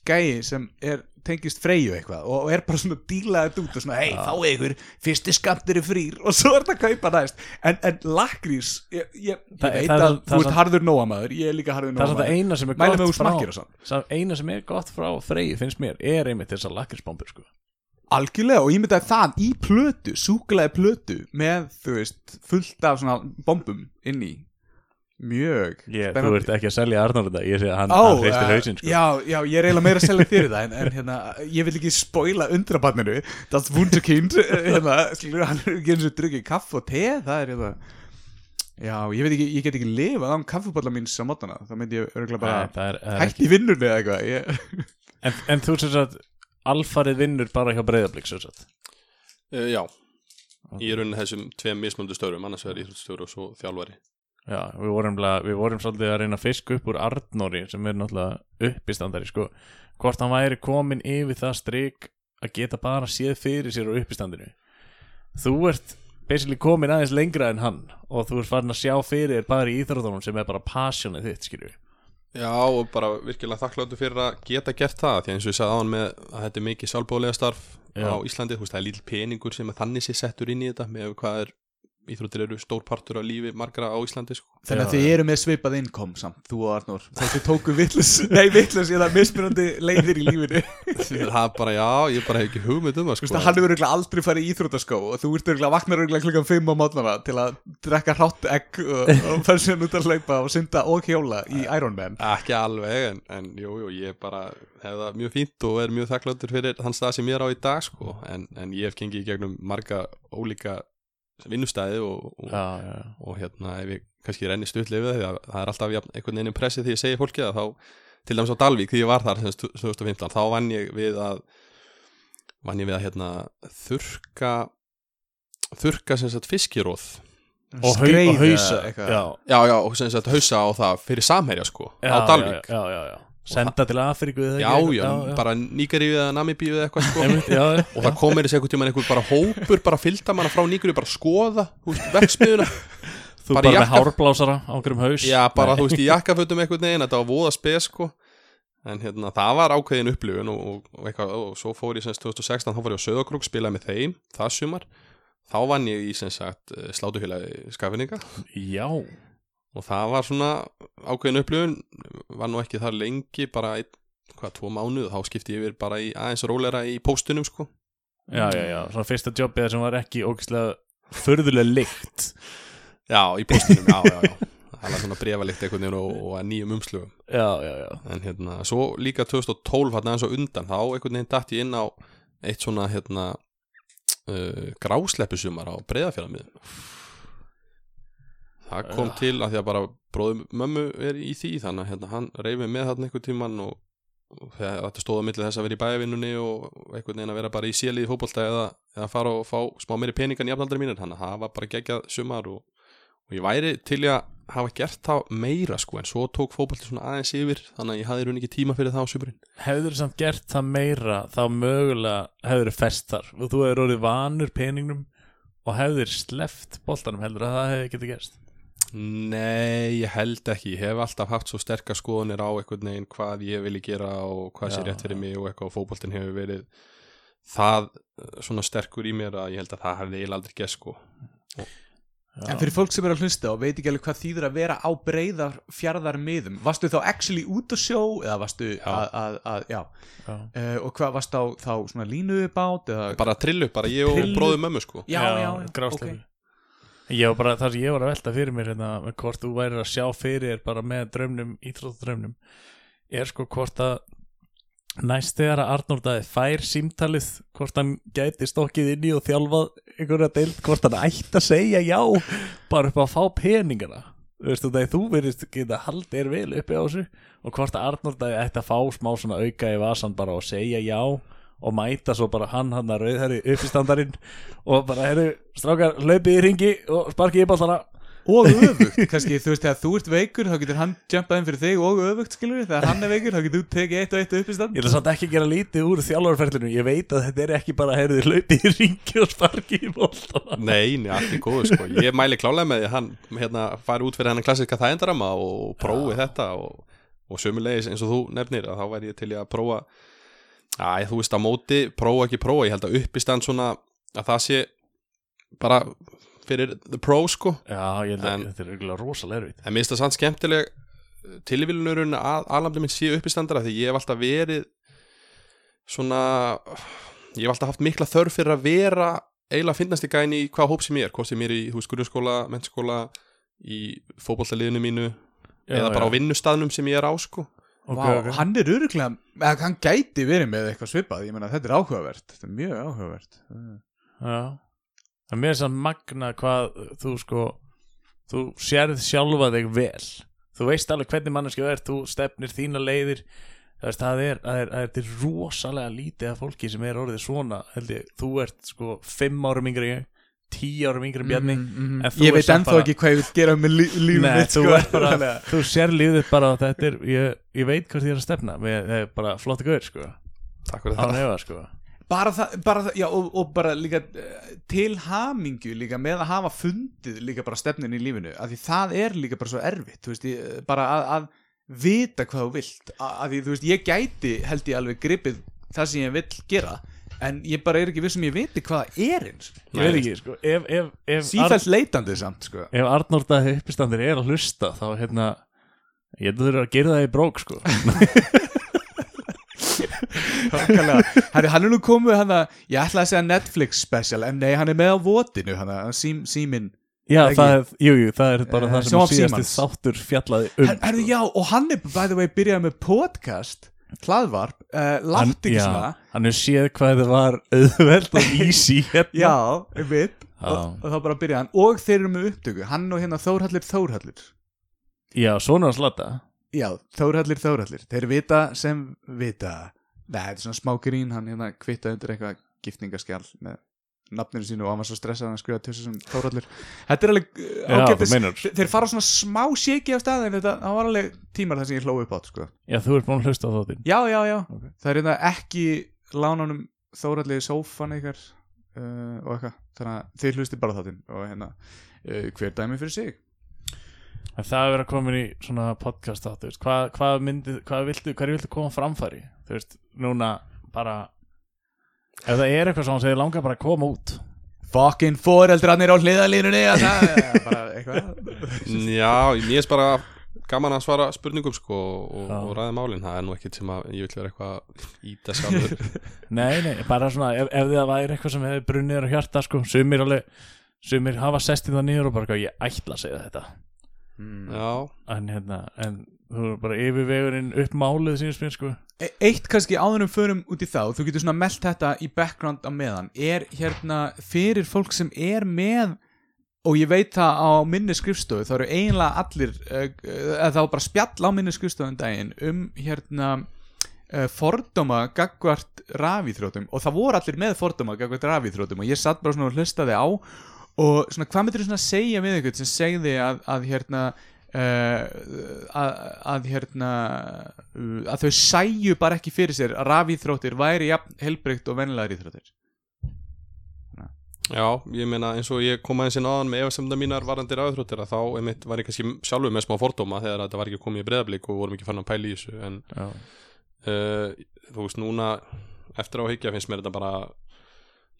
gæi sem er tengist freyju eitthvað og, er bara svona dílaðið út og svona hei þá er ykkur fyrsti skamtur er frýr og svo er þetta að kaupa næst en, en lakrís ég, ég, ég Það- veit að er þú ert harður nóamaður ég er líka harður Mæli gott með þú smakkir og svona. Eina sem er gott frá freyju finnst mér er einmitt þessar lakrisbombur sko. Algjörlega og ég myndi að það í plötu súkulega plötu með þú veist fullt af svona bombum inn í mjög ég, Þú spennandi. ert ekki að selja þetta Ég sé að hann, hann hreistir eh, hausinn sko. Já, já, ég er eiginlega meira að selja þér það en, en hérna, ég vil ekki spoila undrabarninu Das Wunderkind hérna, skilur, hann er ekki eins og drukkið kaff og te, það er hérna Já, ég veit ekki, ég get ekki lifað án kaffuballa míns á mótana, það myndi ég örgulega bara það er, er hægt í vinnunni eða eitthvað ég... en, en þú sem sagt alfarið vinnur bara hjá breyðablík sem sagt? Uh, já, í raunin þessum tveim mismundu störum, annars vegar íþróttstjóri og svo þjálfari. Já, við vorum, við vorum svolítið að reyna að fiska upp úr Arnóri sem er náttúrulega uppistandari sko. hvort hann væri komin yfir það strik að geta bara séð fyrir sér á uppistandinu. Þú ert basically komin aðeins lengra en hann og þú ert farin að sjá fyrir bara í íþróttunum sem er bara passionið þitt skilju Já, og bara virkilega þakkláttu fyrir að geta gert það, því eins og ég sagði áðan með að þetta er mikið sjálfbóðlega starf Já. á Íslandi, þú veist, það er lítil peningur sem þannig sé settur inn í þetta með hvað er íþróttir eru stór partur af lífi margra á Íslandi, sko. Þannig að þið eru með svipað innkom samt, þú og Arnór. Þá þið tóku vittlus, nei vittlus ég það mismunandi leiðir í lífinu. Það er bara, já, ég bara hef ekki hugmynd um það, Þú veist sko. að hann hefur örugglega aldrei farið í íþróttaskó og þú ert örugglega vaknar örugglega klukkan 5 á mótnana til að drekka hrátt egg og, og fara sér út að hlaupa og synda og hjóla í Ironman Ekki alveg, en, en jú, jú, ég bara hef það mjög fínt og er mjög þakkláttur fyrir þann stað sem ég er á í dag, sko, en, en vinnustæði og, og, Já, já, og hérna ef ég kannski renni stuttlega við það því að það er alltaf jafn, einhvern veginn impressið því ég segi fólki það þá til dæmis á Dalvík því ég var þar sem sagt 2015 þá vann ég við að vann ég við að hérna þurka þurka sem sagt fiskiróð og, hau, Skreið og hausa eða eitthvað. já, já já og sem sagt hausa á það fyrir samherja sko já, á Dalvík já, já, já, já. Senda til Afríku eða já, ekki? já, bara Nígeríu eða Namibíu eða eitthvað sko. Já, já. og það komir þessi einhvern tímann einhver bara hópur bara fylgda manna frá Nígeríu bara skoða þú veist, verksmiðuna þú bara bara, með jakka- hárblásara á einhverjum haus. Já, bara Nei. þú veist í jakkafötum einhvern veginn, þetta var voða spes sko. En hérna, það var ákveðin upplifun og, og, og, eitthvað, og svo fór ég semst 2016, þá fór ég á Söðakrúk, spilaði með þeim, það sumar. Þá vann ég í sem sagt slátuhélagi skafinninga já, Og það var svona ákveðin upplifun, var nú ekki þar lengi, bara einn, hvað, tvo mánuð Þá skipti ég yfir bara í aðeins rólera í póstunum sko. Já, já, já svona fyrsta jobbið sem var ekki ógislega förðulega lykt. Já, í póstunum, já, já, já. Það var svona brefalikt einhvern veginn og, og nýjum umslugum já, já, já. En hérna, svo líka 2012 hann aðeins og undan, þá einhvern veginn dætt ég inn á eitt svona hérna uh, grásleppusumar á breyðafjörðamiðum það kom Já. til að því að bara bróðum mömmu er í því þannig að hérna, hann reyfi með þarna einhvern tíman og, og þetta stóð á milli þess að vera í bæjavinnunni og einhvern veginn að vera bara í sílið í fótbolta eða, eða fara og fá smá meiri peningan í afnaldri mínir þannig að það var bara geggjað sumar og, og ég væri til að hafa gert það meira sko en svo tók fótbolti svona aðeins yfir þannig að ég hafði raun ekki tíma fyrir það á sömurinn hefur samt gert það meira þá mögulega hefur fest þar og þú hefur orðið vanur peningnum og hefur sleft boltanum heldur að það hefur getið gerst Nei, ég held ekki, ég hef alltaf haft svo sterkar skoðunir á einhvern veginn hvað ég vilji gera og hvað sé Já, rétt fyrir mig og eitthvað og fótboltin hefur verið það eh, svona sterkur í mér að ég held að það hefði eiginlega aldrei gert sko. En fyrir fólk sem er að hlusta og veit ekki alveg hvað þýður að vera á breyðar fjarðar miðum, varstu þá actually út að sjó eða varstu að, að, að já, Já. uh, og hvað varstu á þá svona línu bát eða, bara trillu, bara ég og Trillu? bróðu mömmu sko. Já, já, já, ok. Ég var bara, það sem ég var að velta fyrir mér hérna, hvort þú værir að sjá fyrir bara með drömnum, íþróttadrömnum er sko hvort að næst þegar að Arnór Daði fær símtalið, hvort hann gæti stokkið inn í og þjálfað einhverja deild, hvort hann ætti að segja já bara upp að fá peningana. Þú veist þú verðist geta haldið þér vel uppi á þessu. Og hvort að Arnór Daði ætti að fá smá svona auka í vasan bara og segja já og mæta svo bara hann hann að rauðherri uppistandarinn og bara herru strákar hlaupið í ringi og sparkið í ballana og öfugt, kannski þú veist þegar þú ert veikur þá getur hann jumpað inn fyrir þig og öfugt skilur við, þegar hann er veikur þá getur þú tekið eitt og eitt upp í stand Ég ætla samt ekki að gera lítið úr þjálfarferlinu Ég veit að þetta er ekki bara herðið hlaupið í ringi og sparkið í ballana Nei, nei, allt er góðu sko. Ég mæli klálega með því að hann hérna, fari út fyrir hennan klassiska þægendarama og prófi þetta og, og sömulegis eins og þú nefnir að þá væri ég til að prófa Æ, þú veist á móti, prófa ekki prófa Ég held að uppistand svona að það sé bara fyrir the pro sko. Já, ég held að En- þetta er eiginlega rosalega erfitt. En mér finnst það samt skemmtileg tilvílunurinn að alhamdulillah minn séu uppistandara því ég hef alltaf verið svona ég hef alltaf haft mikla þörf fyrir að vera eiginlega finnast í gæni í hvað hóp sem ég er hvort sem ég er í húskurðurskóla, mennskóla í fótbollaliðinu mínu eða bara á vinnustafnum sem ég er á sko Ok, Vá, ok. hann er öruglega, eða hann gæti verið með eitthvað svipað, ég meina þetta er áhugavert þetta er mjög áhugavert. Já. Mér er samt magna hvað þú sko þú sérð sjálfa þig vel. Þú veist alveg hvernig manneski þú ert þú stefnir þína leiðir. Það, veist, það, er, það, er, það er rosalega lítið af fólki sem er orðið svona held ég, þú ert sko fimm árum yngri en ég tíu árum yngri en Bjarni en þú Ég veit ennþá bara- ekki hvað ég vil gera með lí lífum Nei, mitt þú sko. bara, að- þú sér lífið bara að þetta er, ég, ég veit ég er að stefna. Með, það er bara flotti gaur sko. Takk fyrir á það. sko. Bara það, bara það, já og, og bara líka eh, til hamingju líka með að hafa fundið líka bara stefnin í lífinu af því það er líka bara svo erfitt þú veist, ég, bara að, að vita hvað þú vilt af því þú veist, ég gæti held ég alveg gripið það sem ég vill gera en ég bara er ekki viss sem ég viti hvað er eins. Ég veit ekki sko. Ef, ef, ef, sífælt leitandi samt sko. Ef Arnór Daði uppistandir er að hlusta þá hérna ég þurfa að gera það í brók sko. Herri, hann er nú komið hann að, ég ætla að segja Netflix special, en nei, hann er með á votinu hann að sím, símin já það er, jú, jú, það er bara Eh, það sem sjónvarp síðasti Símans. þáttur fjallaði um Her, Herri, já, og hann er by the way byrjað með podcast hlaðvarp, uh, hann, látt ekki svona. hann er séð hvað það var auðveld og easy hérna. Já, Já. og, og þá bara byrjaði hann, og þeir eru með upptöku. Hann og hérna Þórhallir Þórhallir já, svona að slata Já, Þórhallir Þórhallir, þeir vita sem vita. Nei, þetta er svona smá grín, hann hérna kvitta undir eitthvað giftingaskjál með nafninu sínu og hann var svo stressað að hann skrifa til sem Þórhallir Þetta er alveg uh, meinar. Þe- Þeir fara svona smá séki af stað en þetta var alveg tímar þar sem ég hlóði upp átt sko. já, þú ert búin að hlusta á þáttinn. Já, já, já, Ok. það er hérna ekki lánunum Þórhallir sófan ykkar uh, og eitthvað, þannig að þið hlusti bara þáttinn og hérna uh, hver dæmi fyrir sig? En það er verið að koma í svona podcast þáttu hvað, hvað hvað viltu, hverju viltu koma framfæri? Þú veist, núna bara ef það er eitthvað svona sem þið langar bara að koma út. Fucking foreldrarnir á hliðalínunni að það er bara eitthvað. Já, mér er bara gaman að svara spurningum sko og, og ræða málin, það er nú ekkit sem að ég vil vera eitthvað í þess sjálfur Nei, nei, bara svona ef, ef það væri eitthvað sem hefði brunnið á hjarta sko, sumir alveg sumir hafa sestið það niður og bara eitthvað, ég ætla að segja þetta. Já, en hérna, en bara yfirvegurinn upp málið sínst mér sko. E- Eitt kannski áður um förum út í þá þú getur svona meldt þetta í background á meðan. Er hérna fyrir fólk sem er með og ég veit það á minni skrifstofu þá eru eiginlega allir uh, uh, þá var bara spjall á minni skrifstofu um daginn um hérna uh, fordóma gagvart rafíþrótum og það voru allir með fordóma gagvart rafíþrótum og ég satt bara svona og hlustaði á. Og svona hvað myndir þú svona segja við eitthvað sem segði að, að hérna að, að hérna uh, að þau sæju bara ekki fyrir sér að rafíþróttir væri jafn helbreykt og vennilegar íþróttir. Já, ég meina eins og ég kom aðeins inn áðan með efasemda mínar varandi ráðþróttir að þá einmitt var ég kannski sjálfur með smá fordóma þegar þetta var ekki komið í breyðablík og vorum ekki fann að pæla í þessu en uh, þú veist núna eftir á að hyggja finnst mér þetta bara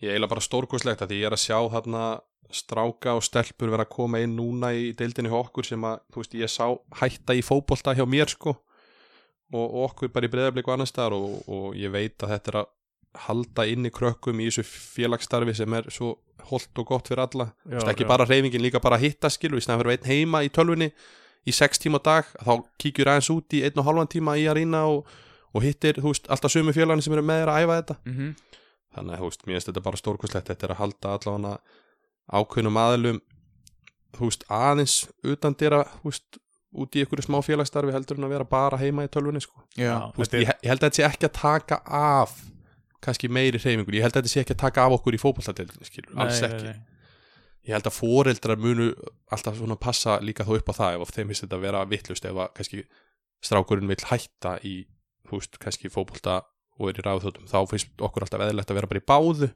ég eiginlega bara stórkurslegt að því ég er að sjá þarna stráka og stelpur vera að koma inn núna í deildinni hjá okkur sem að þú veist ég sá hætta í fótbolta hjá mér sko og, og okkur bara í breyðablík og annars staðar og, og ég veit að þetta er að halda inn í krökkum í þessu félagsstarfi sem er svo holdt og gott fyrir alla Þú veist, ekki já. bara reyfingin, líka bara að hitta skilu í snæðan fyrir einn heima í tölvunni í sex tíma á dag, þá kíkjur aðeins út í einn og halvan tíma í að rýna og, og hittir, þú veist, alltaf sömu félagin sem eru með þér að æfa þetta mm -hmm. þannig þú veist, mér finnst þetta bara stórkurslegt þetta er að halda allavega ákveðnum aðlum þú veist, aðeins utan dýra út í einhverju smá félagsstarfi heldur en að vera bara heima í tölvunni sko. Já, veist, ég, ég held að þetta sé ekki að taka af kannski meiri hreyfingur, ég held að þetta sé ekki að taka af okkur í fótballtadeildinni, skilur, alls ekki nei, nei. ég held að foreldrar munu alltaf svona passa líka þó upp á það ef þeim finnst þetta að vera vittlust ef að kannski strákurinn vill hætta í þú veist, kannski fótbolta og er í ráðþjóttum, þá finnst okkur alltaf eðlilegt að vera bara í báðu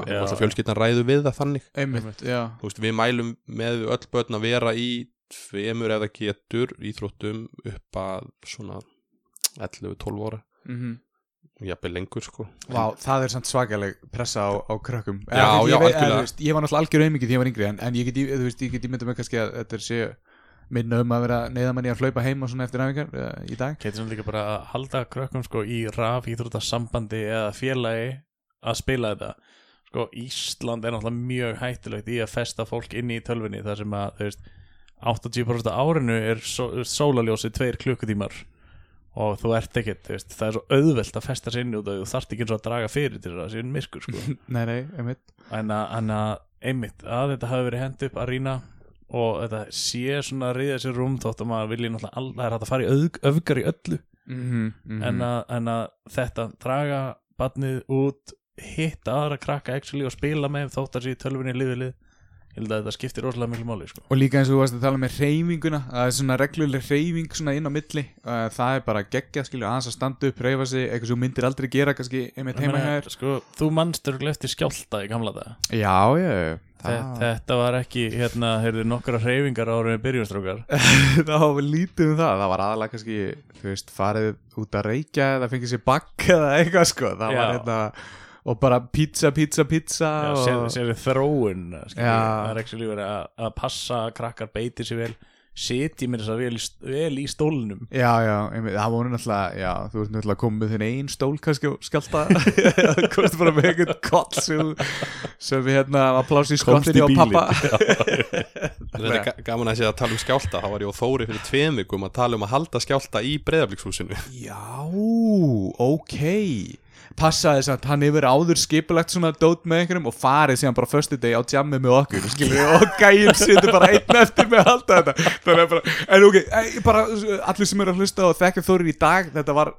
og alltaf fjölskyldan ræðu við það þannig. Einmitt, veist, við mælum með öll börn að vera í tveimur eða getur íþróttum upp að svona 11-12 ára. Mm og jafnvel lengur sko. Vá, það er samt svakaleg pressa á, á krökkum. Já, Eða, þú veist, já, ég, þú veist, ég var náttúrulega algjör auðmikið því ég var yngri en, en ég get, í- þú veist, ég get ímyndað með kannski að þetta er sé minna um að vera neyðamann í að hlaupa heim og svona eftir næfingar uh, í dag. Gæti svona líka bara að halda krökkum sko í raf íþróttasambandi eða félagi að spila þetta sko Ísland er náttúrulega mjög hættulegt í að festa fólk inn í tölvinni þar sem að þú veist 80% af árinu er só, sólaljósi tveir klukkutímar. Og þú ert ekkert, þú veist, það er svo auðvelt að festa sér inn út og þú þarft ekki eins og að draga fyrir til þess að það sé myrkur sko. Nei, nei, einmitt. En að, einmitt að þetta hafi verið hend upp að rýna og þetta sé svona að ríða sér rúm þótt að maður vilji náttúrulega all, það er hægt að fara í öfg, öfgar í öllu. Mm -hmm, en, að, en að þetta draga barnið út hitta aðra krakka actually og spila með þótt að sé í tölvunni liðið lið ég held að þetta skiptir rosalega miklu máli sko. Og líka eins og þú varst að tala með reyfinguna Það er svona regluleg reyfing svona inn á milli Það er bara geggjað skilju aðeins að standa upp, reyfa sig Eitthvað sem myndir aldrei gera kannski einmitt Ég heima meina, hér sko, þú mannstur eftir skjálta í gamla dag Já, já, Þe- þetta var ekki hérna, heyrðu nokkra hreyfingar ára með byrjunstrókar það var lítið um það það var aðalega kannski, þú veist, farið út að reykja eða fengið sér bakk eða eitthvað sko, það var Já. hérna og bara pizza, pizza, pizza sér, sér þróun það er ekki verið að, að passa að krakkar beiti sér vel sitji mér þess að vel, vel í stólnum. Já, já, það voru náttúrulega já, þú ert náttúrulega komið með þinn einn stól kannski og skjálta komst bara með einhvern koll sem, sem við hérna var pláss í Komst í skottinni á pappa Þetta er ga- gaman að sé að tala um skjálta þá var ég og Þóri fyrir tveim vikum að tala um að halda skjálta í breyðablíkshúsinu Já, ok Passaði þess að hann hefur áður skipulagt svona dót með einhverjum og farið síðan bara föstu degi á jammi með okkur skilur, og gæinn setur bara einn eftir með halda þetta. Bara, en ok, eh, bara allir sem eru að hlusta og þekkja Þórir í dag þetta var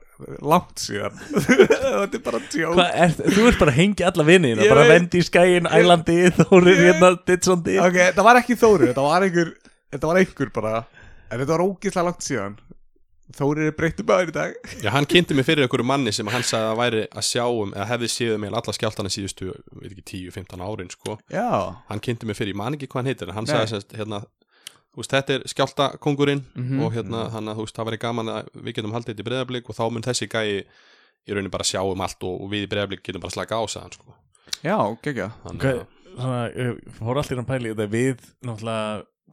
langt síðan. Þetta er bara tjók er, þú ert bara að hengja alla vinni bara vendi í skæin, ælandi þórir hérna, dittsandi ok, þetta var ekki Þórir, þetta var einhver þetta var einhver bara en þetta var ógislega langt síðan Þórir er breyttu bæður í dag Já, hann kynnti mig fyrir einhverju manni sem hann sagði að væri að sjá um, eða hefði séð um alla skjáltana síðustu, veit ekki, 10-15 árin sko. Já, hann kynnti mig fyrir, ég man ekki hvað hann heitir en hann Nei. sagði sérst, hérna þú veist, þetta er skjáltakongurinn Mhm. og hérna, hann að þú veist, það væri gaman að við getum haldið þetta í breyðablík og þá mun þessi gæi í rauninni bara sjá um allt og, og við í breyðablík getum bara slaka á sagðan, sko. já, geggja Þannig að-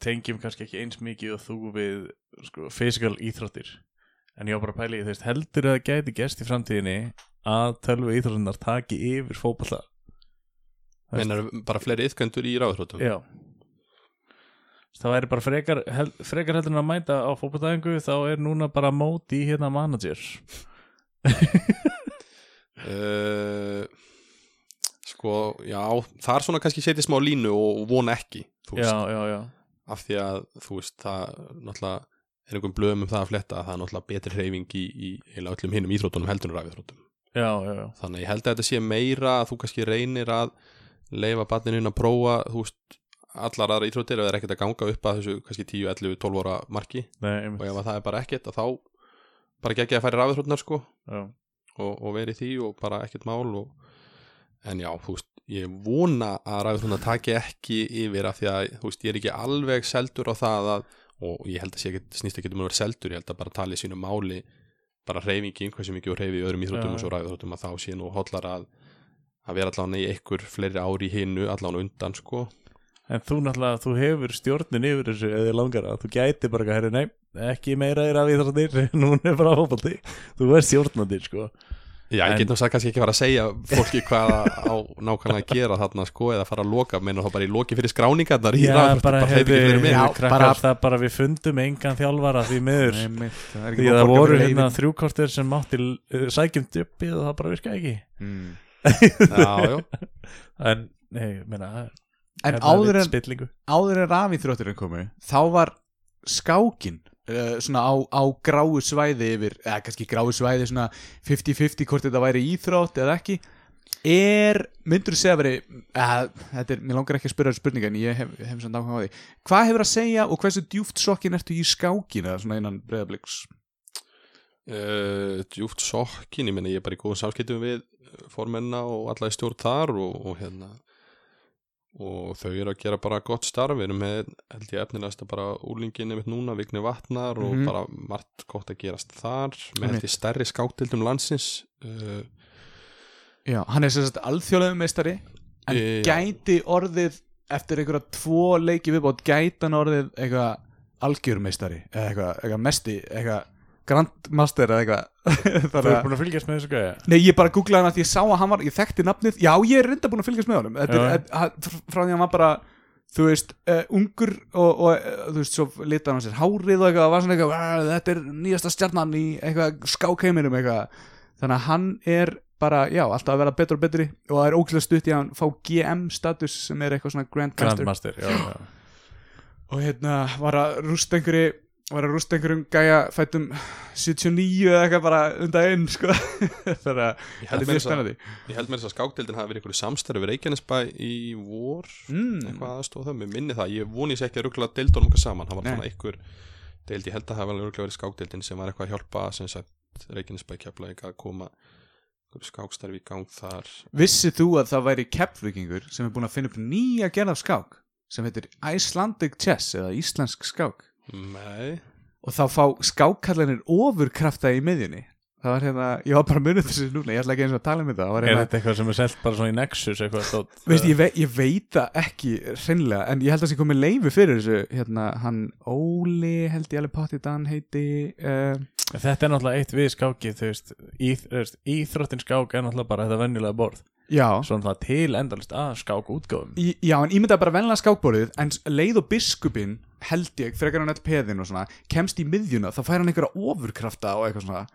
tengjum kannski ekki eins mikið og þú við sko, physical íþróttir. En ég var bara að pæli, þú veist, heldur að það gæti gerst í framtíðinni að tölvu íþróttinnar taki yfir fótballa meinar bara fleiri yðköndur í ráðhrótum Já. Það væri bara frekar, hel, frekar heldur en að mæta á fótballtæðingu þá er núna bara móti í hérna manager. Uh, sko, já það er svona kannski setið smá línu og, vona ekki Já, já, já af því að þú veist, það náttúrulega er einhverjum blöðum um það að fletta að það er náttúrulega betri hreyfing í, í heila öllum hinnum íþróttunum heldur en já þannig ég held að þetta sé meira að þú kannski reynir að leifa barninu inn að prófa þú veist, allar aðra íþróttir ef það er ekkert að ganga upp að þessu kannski 10, 11, 12 ára marki. Nei, og ef að það er bara ekkert að þá bara geggja að færi rafðurhrótnar sko. Og, og veri því og bara ekkert mál og... en já, þú veist ég vona að rafðurhrótnar taki ekki yfir af því að, veist, ég er ekki alveg seldur á það að, og ég held að sé ekki, snýst ekki um að vera seldur, ég held að bara tali sínu máli bara reyfingin, hversu mikið og reyfi í öðrum íþróttum Já. og svo rafðurhróttum að þá sé nú hollar að að vera allan í einhver fleiri ári í hinnu allan undan sko. En þú náttúrulega, þú hefur stjórnin yfir þessu eða langar að þú gæti bara að herri, nei, ekki meira þér af íþróttir, núna er bara hópaldi þú er stjórnandi, sko Já, ég En- get nú sagt kannski ekki fara að segja fólki hvað á nákvæmlega að gera þarna sko eða fara að loka, meina þá bara í loki fyrir skráningarnar í Já, rafíþróttum, bara hleypa ekki fyrir hefði, mig. Já, krakkar, bara- það bara við fundum engan þjálfara því miður. Er ekki Því að að það voru hérna þrjúkortir sem mátti uh, sækjum duppi og það bara virkaði ekki. Mm. Já, já, En, nei, meina En hérna áður en, spillingu. áður en rafíþrótturinn komu þá var skákin uh, svona á, á gráu svæði yfir, eða kannski gráu svæði svona 50-50 hvort þetta væri íþrótt eða ekki. Er, myndur þú segja að veri að, þetta er, mér langar ekki að spyrja spurninga en ég hef, hef samt áhuga á því. Hvað hefur að segja og hversu djúft sokkin ertu í skákin eða svona innan breyðabliks uh, djúft sokkin, ég meina ég er bara í góðum samskiptum við formenna og alla í stjórn þar og, og hérna og þau eru að gera bara gott starf við erum með, held ég efnilegast að bara úlingin einmitt núna, Vigni Vatnar og Mhm. bara margt gott að gerast þar með ég stærri skáttildum landsins uh, Já, hann er sem sagt alþjóðlegum meistari en Já. gæti orðið eftir einhverja tvo leiki viðbót gæti hann orðið eitthvað algjörmeistari eða eitthvað, eitthvað mesti eitthvað grandmaster eða eitthvað. Þú er að búin að fylgjast með þessu gæja? Nei, ég bara googlaði hann að ég sá að hann var, ég þekkti nafnið, já, ég er reynda búin að fylgjast með honum. Þetta er, að- frá því að hann var bara, þú veist, uh, ungur og, og uh, þú veist, svo litaði hann sér hárið og eitthvað, var svona eitthvað, "Ah, þetta er nýjasta stjarnan í eitthvað skákheiminum eitthvað, þannig að hann er bara, já, alltaf að vera betur og betri og það er ógæslega stutt í að hann fá GM status sem er eitthvað svona Grandmaster. Grandmaster, já, já. Og hérna var að rústa einhverju var að rústa einhverjum gæja fættum 79 eða eitthvað bara undan einn sko. Þannig að Ég þetta held er mjög spennandi. Ég held með þess að skáktildin hafi verið einhverju samstæru við Reykjanesbæ í vor. Mm. eitthvað aðstóð það, mér minni það. Ég voni sér ekki að ruggla deildunum okkar saman. Það var Nei. svona einhver deild, ég held að það hafi alveg ruggla verið skáktildin sem var eitthvað að hjálpa Reykjanesbæ kefla að koma skákstarfi í gang þar. Vissið þú að það væri keppvikingur sem er búin að finna upp nýja gerð af skák sem heitir Icelandic Chess eða Íslensk skák Nei, og þá fá skákkallanir ofurkrafta í miðjunni. Það var hérna, ég var bara munið þessu núna ég ætla ekki eins og að tala um þetta Er hérna, þetta eitthvað sem er selt bara svona í Nexus eitthvað stótt veist, ég, vei, ég veit það ekki hreinlega, en ég held að það sé komið leifi fyrir þessu, hérna, hann Óli held ég alveg potið hann heiti uh, Þetta er náttúrulega eitt við skáki þú veist, íþ, veist, íþróttin skák er náttúrulega bara þetta venjulega borð. Já, Svona til endalist að skák útgáfum Í, já, en ímyndaði bara venlega skákborðið en leið og biskupin held ég, frekar hann öll peðin og svona kemst í miðjuna, þá fær hann einhverja ofurkrafta og eitthvað svona.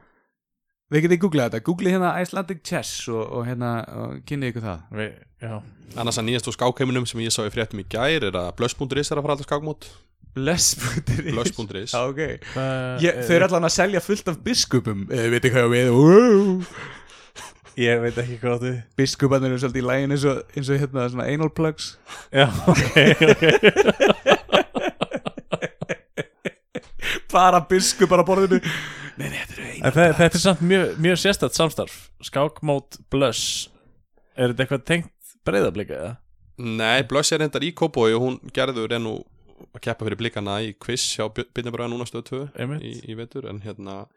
Við getið googlað þetta, googlið hérna Icelandic Chess og, og hérna, og kynnið ykkur það. Við, Já, annars að nýjast úr skákheiminum sem ég sá í fréttum í gær er að blöss.is er að fara alltaf skákmót. Blöss.is Já, ok. Hvað- ég, Þau eru allan að selja fullt af biskupum. Eða veit ekki hvað ég við. Ég veit ekki hvað þið Biskuparnir eru svolítið í lægin eins og, eins og hérna svona anal plugs. Já, ok, ok Bara biskupar á borðinu. Nei, nei, þetta eru þe- Þetta er samt mjög, mjög sérstætt samstarf. Skákmót Blöss Er þetta eitthvað tengt breyðablika eða? Nei, blöss er reyndar í Kópói og hún gerður enn að keppa fyrir blikana í quiz hjá Byrnabröða núna stöð 2 Einmitt. í, í vetur. En hérna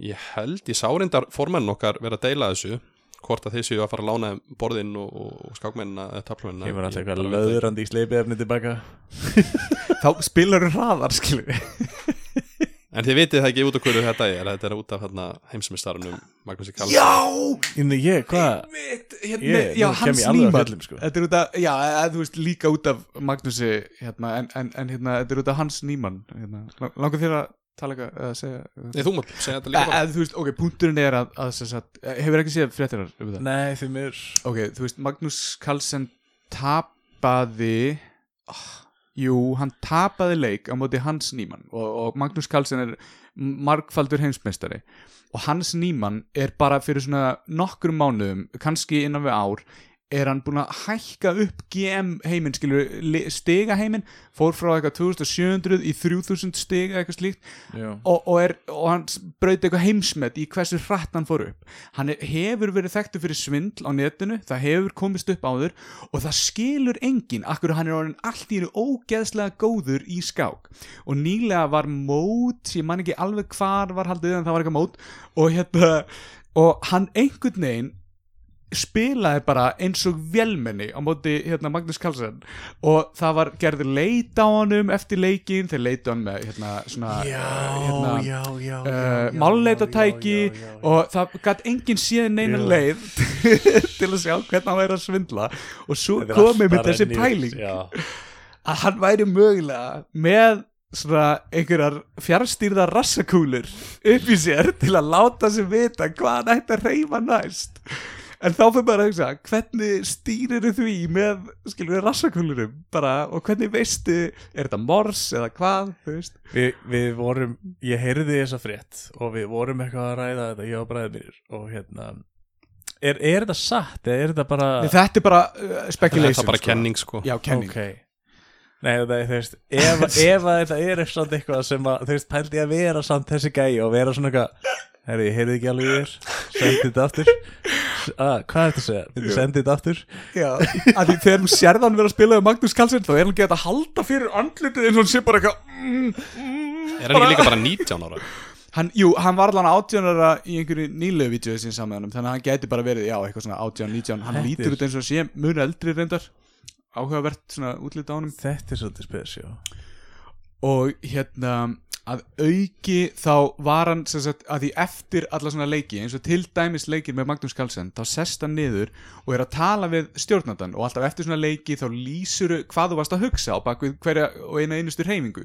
ég held, ég sá reyndar formenn okkar vera að deila þessu hvort að þeir séu að fara að lána borðinn og, og, og skákmennina eða taflmennina Kemur alltaf eitthvað bara ekki. löðurandi í sleipi efni tilbaka. Þá spilar þú hraðar, skilur En þið vitið það ekki út af hverju þetta er þetta er út af hérna, heimsmyndstarunum Magnúsi Karlsson Já Inni ég, hvað? Hérna, Ég- já, hans fjöllum, sko. Þetta er út af, já, þú veist, líka út af Magnúsi, hérna, en, en, en hérna, þetta er út af hans nýmann hérna. Lang- Langar þér að tala eitthvað, eða segja Nei, þú mátt segja þetta líka bara þú veist, ok, punkturinn er að, að sem sagt, hefur ekki séð fréttirar um það? Nei, því mér Ok, þú veist, Magnús Carlsen tapaði oh, Jú, hann tapaði leik á móti Hans Nýmann og, og Magnús Carlsen er margfaldur heimsmeistari. Og Hans Nýmann er bara fyrir svona nokkrum mánuðum, kannski innan við ár er hann búin að hækka upp GM heiminn, skilur, stiga heiminn fór frá eitthvað 2700 í 3000 stiga eitthvað slíkt og, og, er, og hann brauti eitthvað heimsmet í hversu hratt hann fór upp. Hann er, hefur verið þekktu fyrir svindl á netinu, það hefur komist upp áður og það skilur enginn akkur hann er orðin allt í einu ógeðslega góður í skák. Og nýlega var mót, ég man ekki alveg hvar var haldið en það var eitthvað mót og hérna, og hann einhvern veginn spilaði bara eins og vélmenni á móti hérna, Magnús Karlsson og það var gerður leit á honum eftir leikin, þeir leitu hann með hérna, svona hérna, já, já, uh, máluleitatæki og það gæti enginn séð neina leið til að sjá hvernig hann væri að svindla. Og svo komið með þessi pæling að hann væri mögulega með svona einhverjar fjárstýrða rassakúlur upp í sér til að láta sig vita hvað hann ætti að reyfa næst en þá fyrir bara að hugsa hvernig stýrir því með skilur við rassakúlurum bara og hvernig veistu er þetta mors eða hvað þú veist? Við, við vorum, ég heyrði þessa frétt og við vorum eitthvað að ræða þetta, ég og bræðið mínir og hérna er, er þetta satt eða er þetta bara Nei, þetta er bara uh, speculation er bara sko. kenning sko. Já, kenning. Ok. Nei, það er, þú veist, ef, ef að þetta er eitthvað eitthvað sem að, þú veist, pældi að vera samt þessi gæi og vera svona eitthvað Herri, ég heyrði ekki alveg í þér, sendi þetta aftur. Ah, Hvað er þetta að segja? Þetta sendi þetta aftur. Já, að því þegar þú sérð hann vera að spila um Magnús Carlsen þá er hann gett að halda fyrir andlitið eins og hann sé bara eitthvað mm, mm, Er hann ekki líka bara 19 ára? hann, Jú, hann var allan átjónara í einhverju nýlegu vídeo sín saman með honum, þannig að hann geti bara verið, já, eitthvað svona átjón, nítjón hann Þetta lítur út eins og sé mjög eldri reyndar áhugavert svona útlita á honum. Þetta er svolítið spesjó og hérna að auki þá var hann sagt, að því eftir alla svona leiki eins og til dæmis leikir með Magnús Carlsen þá sest hann niður og er að tala við stjórnandan og alltaf eftir svona leiki þá lýsuru hvað þú varst að hugsa á bakvið hverja og eina einustu reyfingu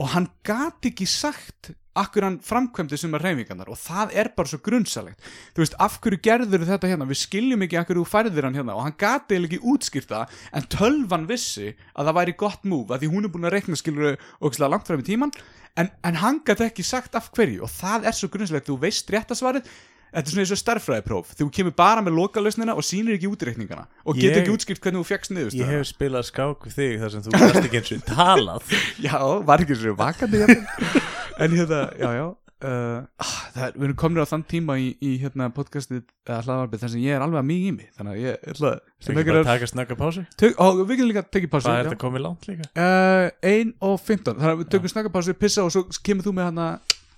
og hann gat ekki sagt akkur hann framkvæmdi sumar reyfingarnar og það er bara svo grunnsalegt þú veist, af hverju gerður þetta hérna? Við skiljum ekki akkur þú færðir hann hérna. Og hann gati ekki útskýrta en tölvan vissi að það væri gott múf að því hún er búin að reikna skilur og langt fram í tíman en, en hann gæti ekki sagt af hverju. Og það er svo grunnslegt, þú veist réttasvarið þetta er svona eins og starffræðipróf þú kemur bara með lokalösnina og sýnir ekki útreikningana. Og getur ekki útskýrt hvernig þú fegst niður Ég hef spilað skák við þig þar sem þú gæst ekki eins og talað. Já, var ekki svo vakandi jafnvel. en hérna, já, já uh, ah, það er, við erum komin á þann tíma í, í hérna podcastið eða hlaðvarpið þar sem ég er alveg að mig í mig. Þannig að ég ætla ekki ekki bara er taka tök, og við getum líka að tekið pásu Hvað er þetta komið langt líka? Uh, 1 og 15 þannig að við tökum snakka pissa og svo kemur þú með hana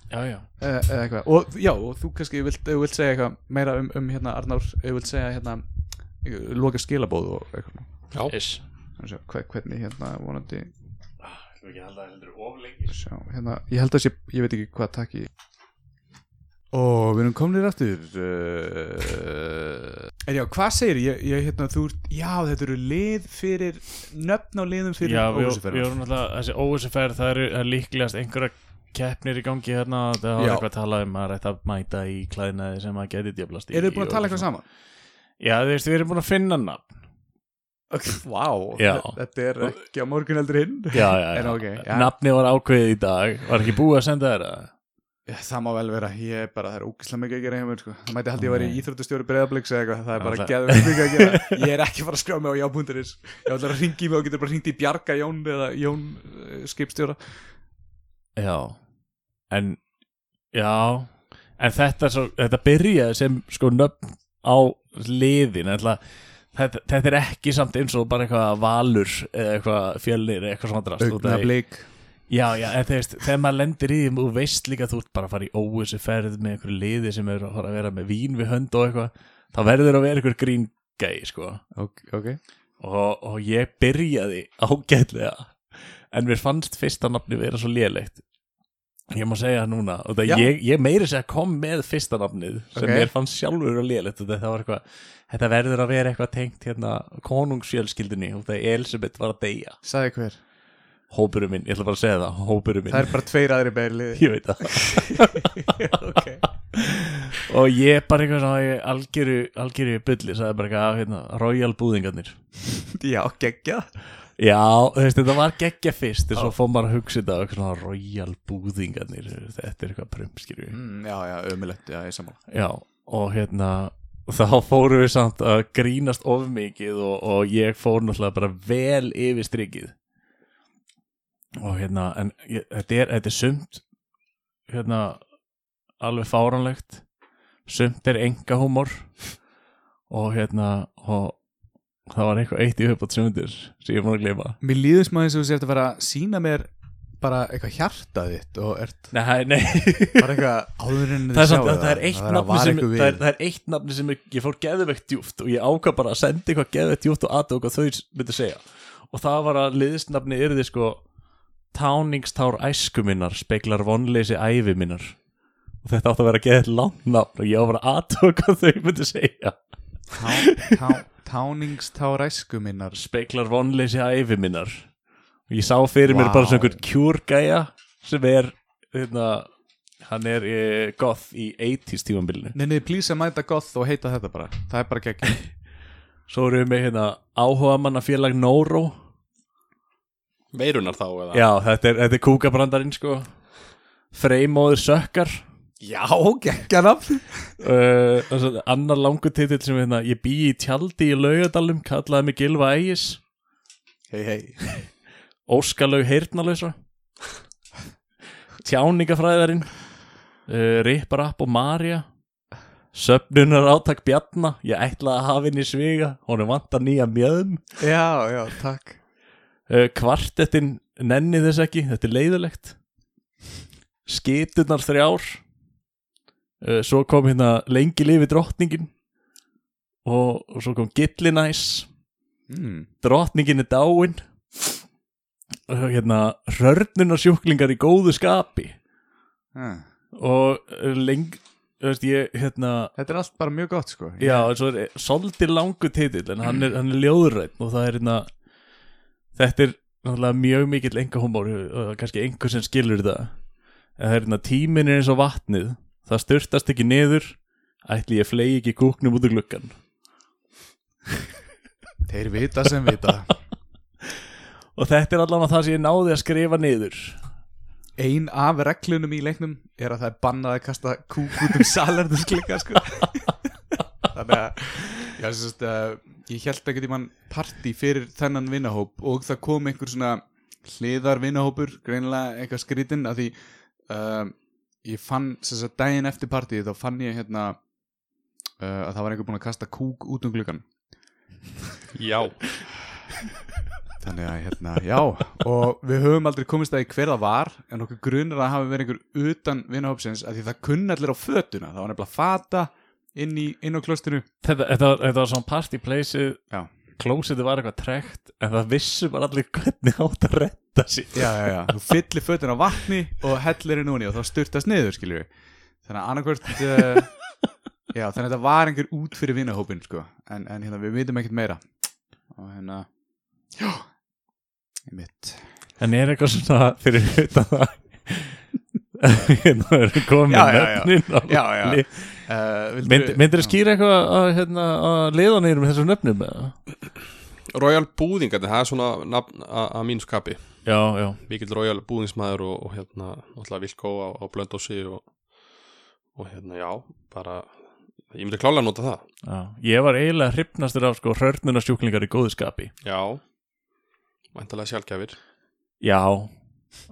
Já, já. uh, eða eitthvað. Og já, og þú kannski vilt, ef þú vilt segja eitthvað meira um, um hérna Arnár, ef þú vilt segja hérna loka skilabóð og eitthvað. Já, Þannig að sjá, hver, hvernig hérna vonandi Þú ekki halda það heldur of lengi. Sjá, hérna, ég held að sé, ég veit ekki hvað takk í og við erum komnir aftur uh, er já, hvað segir ég, ég hérna, þú ert, já, þetta eru lið fyrir, nöfn á liðum fyrir Já, við, vorum alltaf, þessi óvissuferð það eru það er líklegast einhverja keppnir í gangi hérna, það var eitthvað að tala um að rætta að mæta í klæðnaði sem að geti djöflast í Eru þið búin að tala eitthvað saman? Já, þú veist, við erum búin að finna nafn Vá, Já. þetta er ekki á morgun heldur hinn. Já, já, já, ok, já. Nafni var ákveðið í dag. Var ekki búið að senda þér það? Það má vel vera, ég er bara, það er ógislega mikið að gera hjá mér sko. Það mæti held ég að vera í íþróttustjóri breyðabliks eða eitthvað, það er bara geðvegt mikið að gera. Ég er ekki að fara að skrá mig á já.is Ég ætla að ringi mig og getur bara ringt í Bjarga Jón eða Jón uh, skipstjóra. Já. En Já. En þetta, svo, þetta byrjaði sem sko nöfn á liðin. Ætla, þetta, þetta er ekki samt eins og bara eitthvað valur eða eitthvað fjölnir eða eitthvað svona drast Augna blik Já, já, en veist, þegar maður lendir í því og veist líka þú ert bara að fara í óvissu ferð með einhverju liði sem er að fara að vera með vín við hönd og eitthvað, þá verður að vera einhver grín gæi, sko. Ok, ok. Og, og ég byrjaði ágætlega en mér fannst fyrsta nafni vera svo lélegt ég má segja það núna og það ég, ég meiri segja kom með fyrsta nafnið sem Ok. mér fannst sjálfur og lélegt. Og það var eitthvað þetta verður að vera eitthvað tengt hérna konungsfjölskyldunni og það Elisabeth var að deyja. Sæði hver? Hópurum minn, ég ætla bara að segja það hópurum minn. Það er bara tveir aðri beirlið ég veit það. Ok. Og ég bara eitthvað svona ég algjöru, algjöru bulli sagði bara eitthvað hérna, royal búðingarnir. Já, geggja já, þú veist, þetta var geggja fyrst og svo fór maður að hugsa þetta á eitthvað svona royal búðingarnir þetta er eitthvað prumskýru mm, Já, já, ömulegt, já, ég sammála. Já, og hérna þá fórum við samt að grínast of mikið og, og ég fór náttúrulega bara vel yfir strikið. Og hérna en ég, þetta, er, þetta er sumt hérna alveg fáranlegt sumt er enga húmor og hérna og það var eitthvað eitt í uppátt semundir sem ég er búin að gleyma. Mér líður smá eins og þú sért að fara að sína mér bara eitthvað hjartað þitt og ert Nei, nei. bara eitthvað áður en það er, þið samt, sjáið það, er eitt það nafni sem, það, er, það er eitt nafni sem ég, ég fór geðveikt djúft og ég ákvað bara að senda eitthvað geðveikt djúft og aðtöku hvað þau myndu segja. Og það var að liðsnafni yrði sko táningstár æsku minnar speklar vonleysi ævi minnar. Og þetta átti að vera geðið langt nafn og ég á bara aðtöku hvað þau myndu segja. Tá, tá, táningstár æsku minnar. Speklar vonleysi ævi minnar. Og ég sá fyrir mér Vá. bara svona einhvern kjúrgæja sem er hérna, hann er e, goth í 80s tímambilinu Nenniði please að mæta goth og heita þetta bara. Það er bara gegn Svo erum við með hérna áhuga manna félag Nóró Veirunar þá eða? Já, þetta er, þetta er kúkabrandarinn sko. Freymóður sökkar Já, gegn nafn. Uh, altså, Annar langur titill sem hérna Ég bý í tjaldi í laugadalum Kallaði mig Gilva Ægis. Hei hei. Óskalaug heyrnalösa Tjáningafræðarinn. Uh, Ripparapp og Marja Söfnunar átak Bjarna. Ég ætlaði að hafa í sviga. Honum vantar nýja mjöðum Já, já, takk. Uh, Kvartettin nenni þess ekki. Þetta er leiðilegt. Skiturnar þrjár Svo kom hérna lengi lifi drottningin og, og svo kom Gillinæs mm. drottningin er dáin. Hérna rörnunarsjúklingar í góðu skapi. Ah. og leng þú veist ég hérna Þetta er allt bara mjög gott sko. Já, svo er svolítið langu titill en hann er, er ljóðrætt og það er hérna þetta er mjög mikill enga humor kannski einhver sem skilur þetta en það er hérna tíminn er eins og vatnið það styrtast ekki niður. Ætli ég flegi ekki kúknum út úr gluggan Þeir vita sem vita. Og þetta er allavega það sem ég náði að skrifa niður. Ein af reglunum í leiknum er að það er bannað að kasta kúk út um salerðusklikka sko. Þannig að já, sérst, uh, ég held ekki tímann partí fyrir þennan vinnahóp og það kom einhver svona hliðar vinnahópur, greinilega eitthvað skrítinn að því uh, ég fann sérst að daginn eftir partíð þá fann ég hérna uh, að það var einhver búinn að kasta kúk út um gluggan Já. Þannig að hérna, já og við höfum aldrei komist að í hver það var en okkur grunir að hafi verið einhver utan vinahópsins að því það kunni allir á fötuna. Það var nefnilega fata inn, í, inn á klostinu þetta, þetta, var, þetta var svona party placeið. Já, klósitið var eitthvað trekt en það vissu bara allir hvernig átt að retta sér já, já, já. þú fyllir fötuna á vatni og hellir inn úni og þá styrtast niður skiljum við þannig að annarkvört uh, já, þannig að þetta var einhver út fyrir vinahópin sko. en, en hérna, við vitum ekkert meira og hérna já, ég mitt en er eitthvað svona fyrir utan það hérna erum komið Já, já, já. nöfnin Já, já. li- uh, Mynd, myndir þið skýra eitthvað að, hérna, að liðanir með þessum nöfnum eða? Royal Búðingandi, það er svona nafn að mínu skapi. Já, já, Mikill Royal Búðingsmaður og, og hérna Alltaf Vilkó á, á Blöndósi og, og hérna já Bara, ég myndi klálega að nota það. Já ég var eiginlega hrifnastur af sko hrörnunarsjúklingar í góðu skapi. Já Væntalega sjálfgjafir já,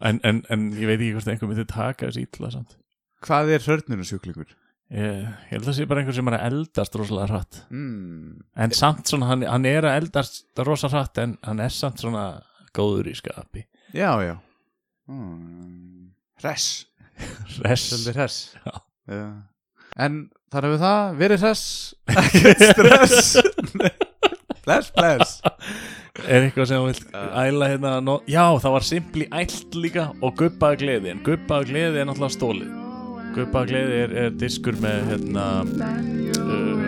en, en, en ég veit ekki hvort einhver myndi taka þessi ítla samt. Hvað er hörnunasjúklingur? Ég, ég held að það sé bara einhver sem er að eldast rosalega hratt. Mm. en samt svona, hann, hann er að eldast rosa hratt en hann er samt svona góður í skapi. Já, já. Mm. Res Svolítið hress. Já. En þar hefur það verið hress. Ekkert stress. Bless, bless. Er eitthvað sem þú vilt æla hérna no já, það var simpli ælt líka og guppaða gleði en guppaða gleði er náttúrulega stólið Gaupa gleði er, er diskur með hérna uh,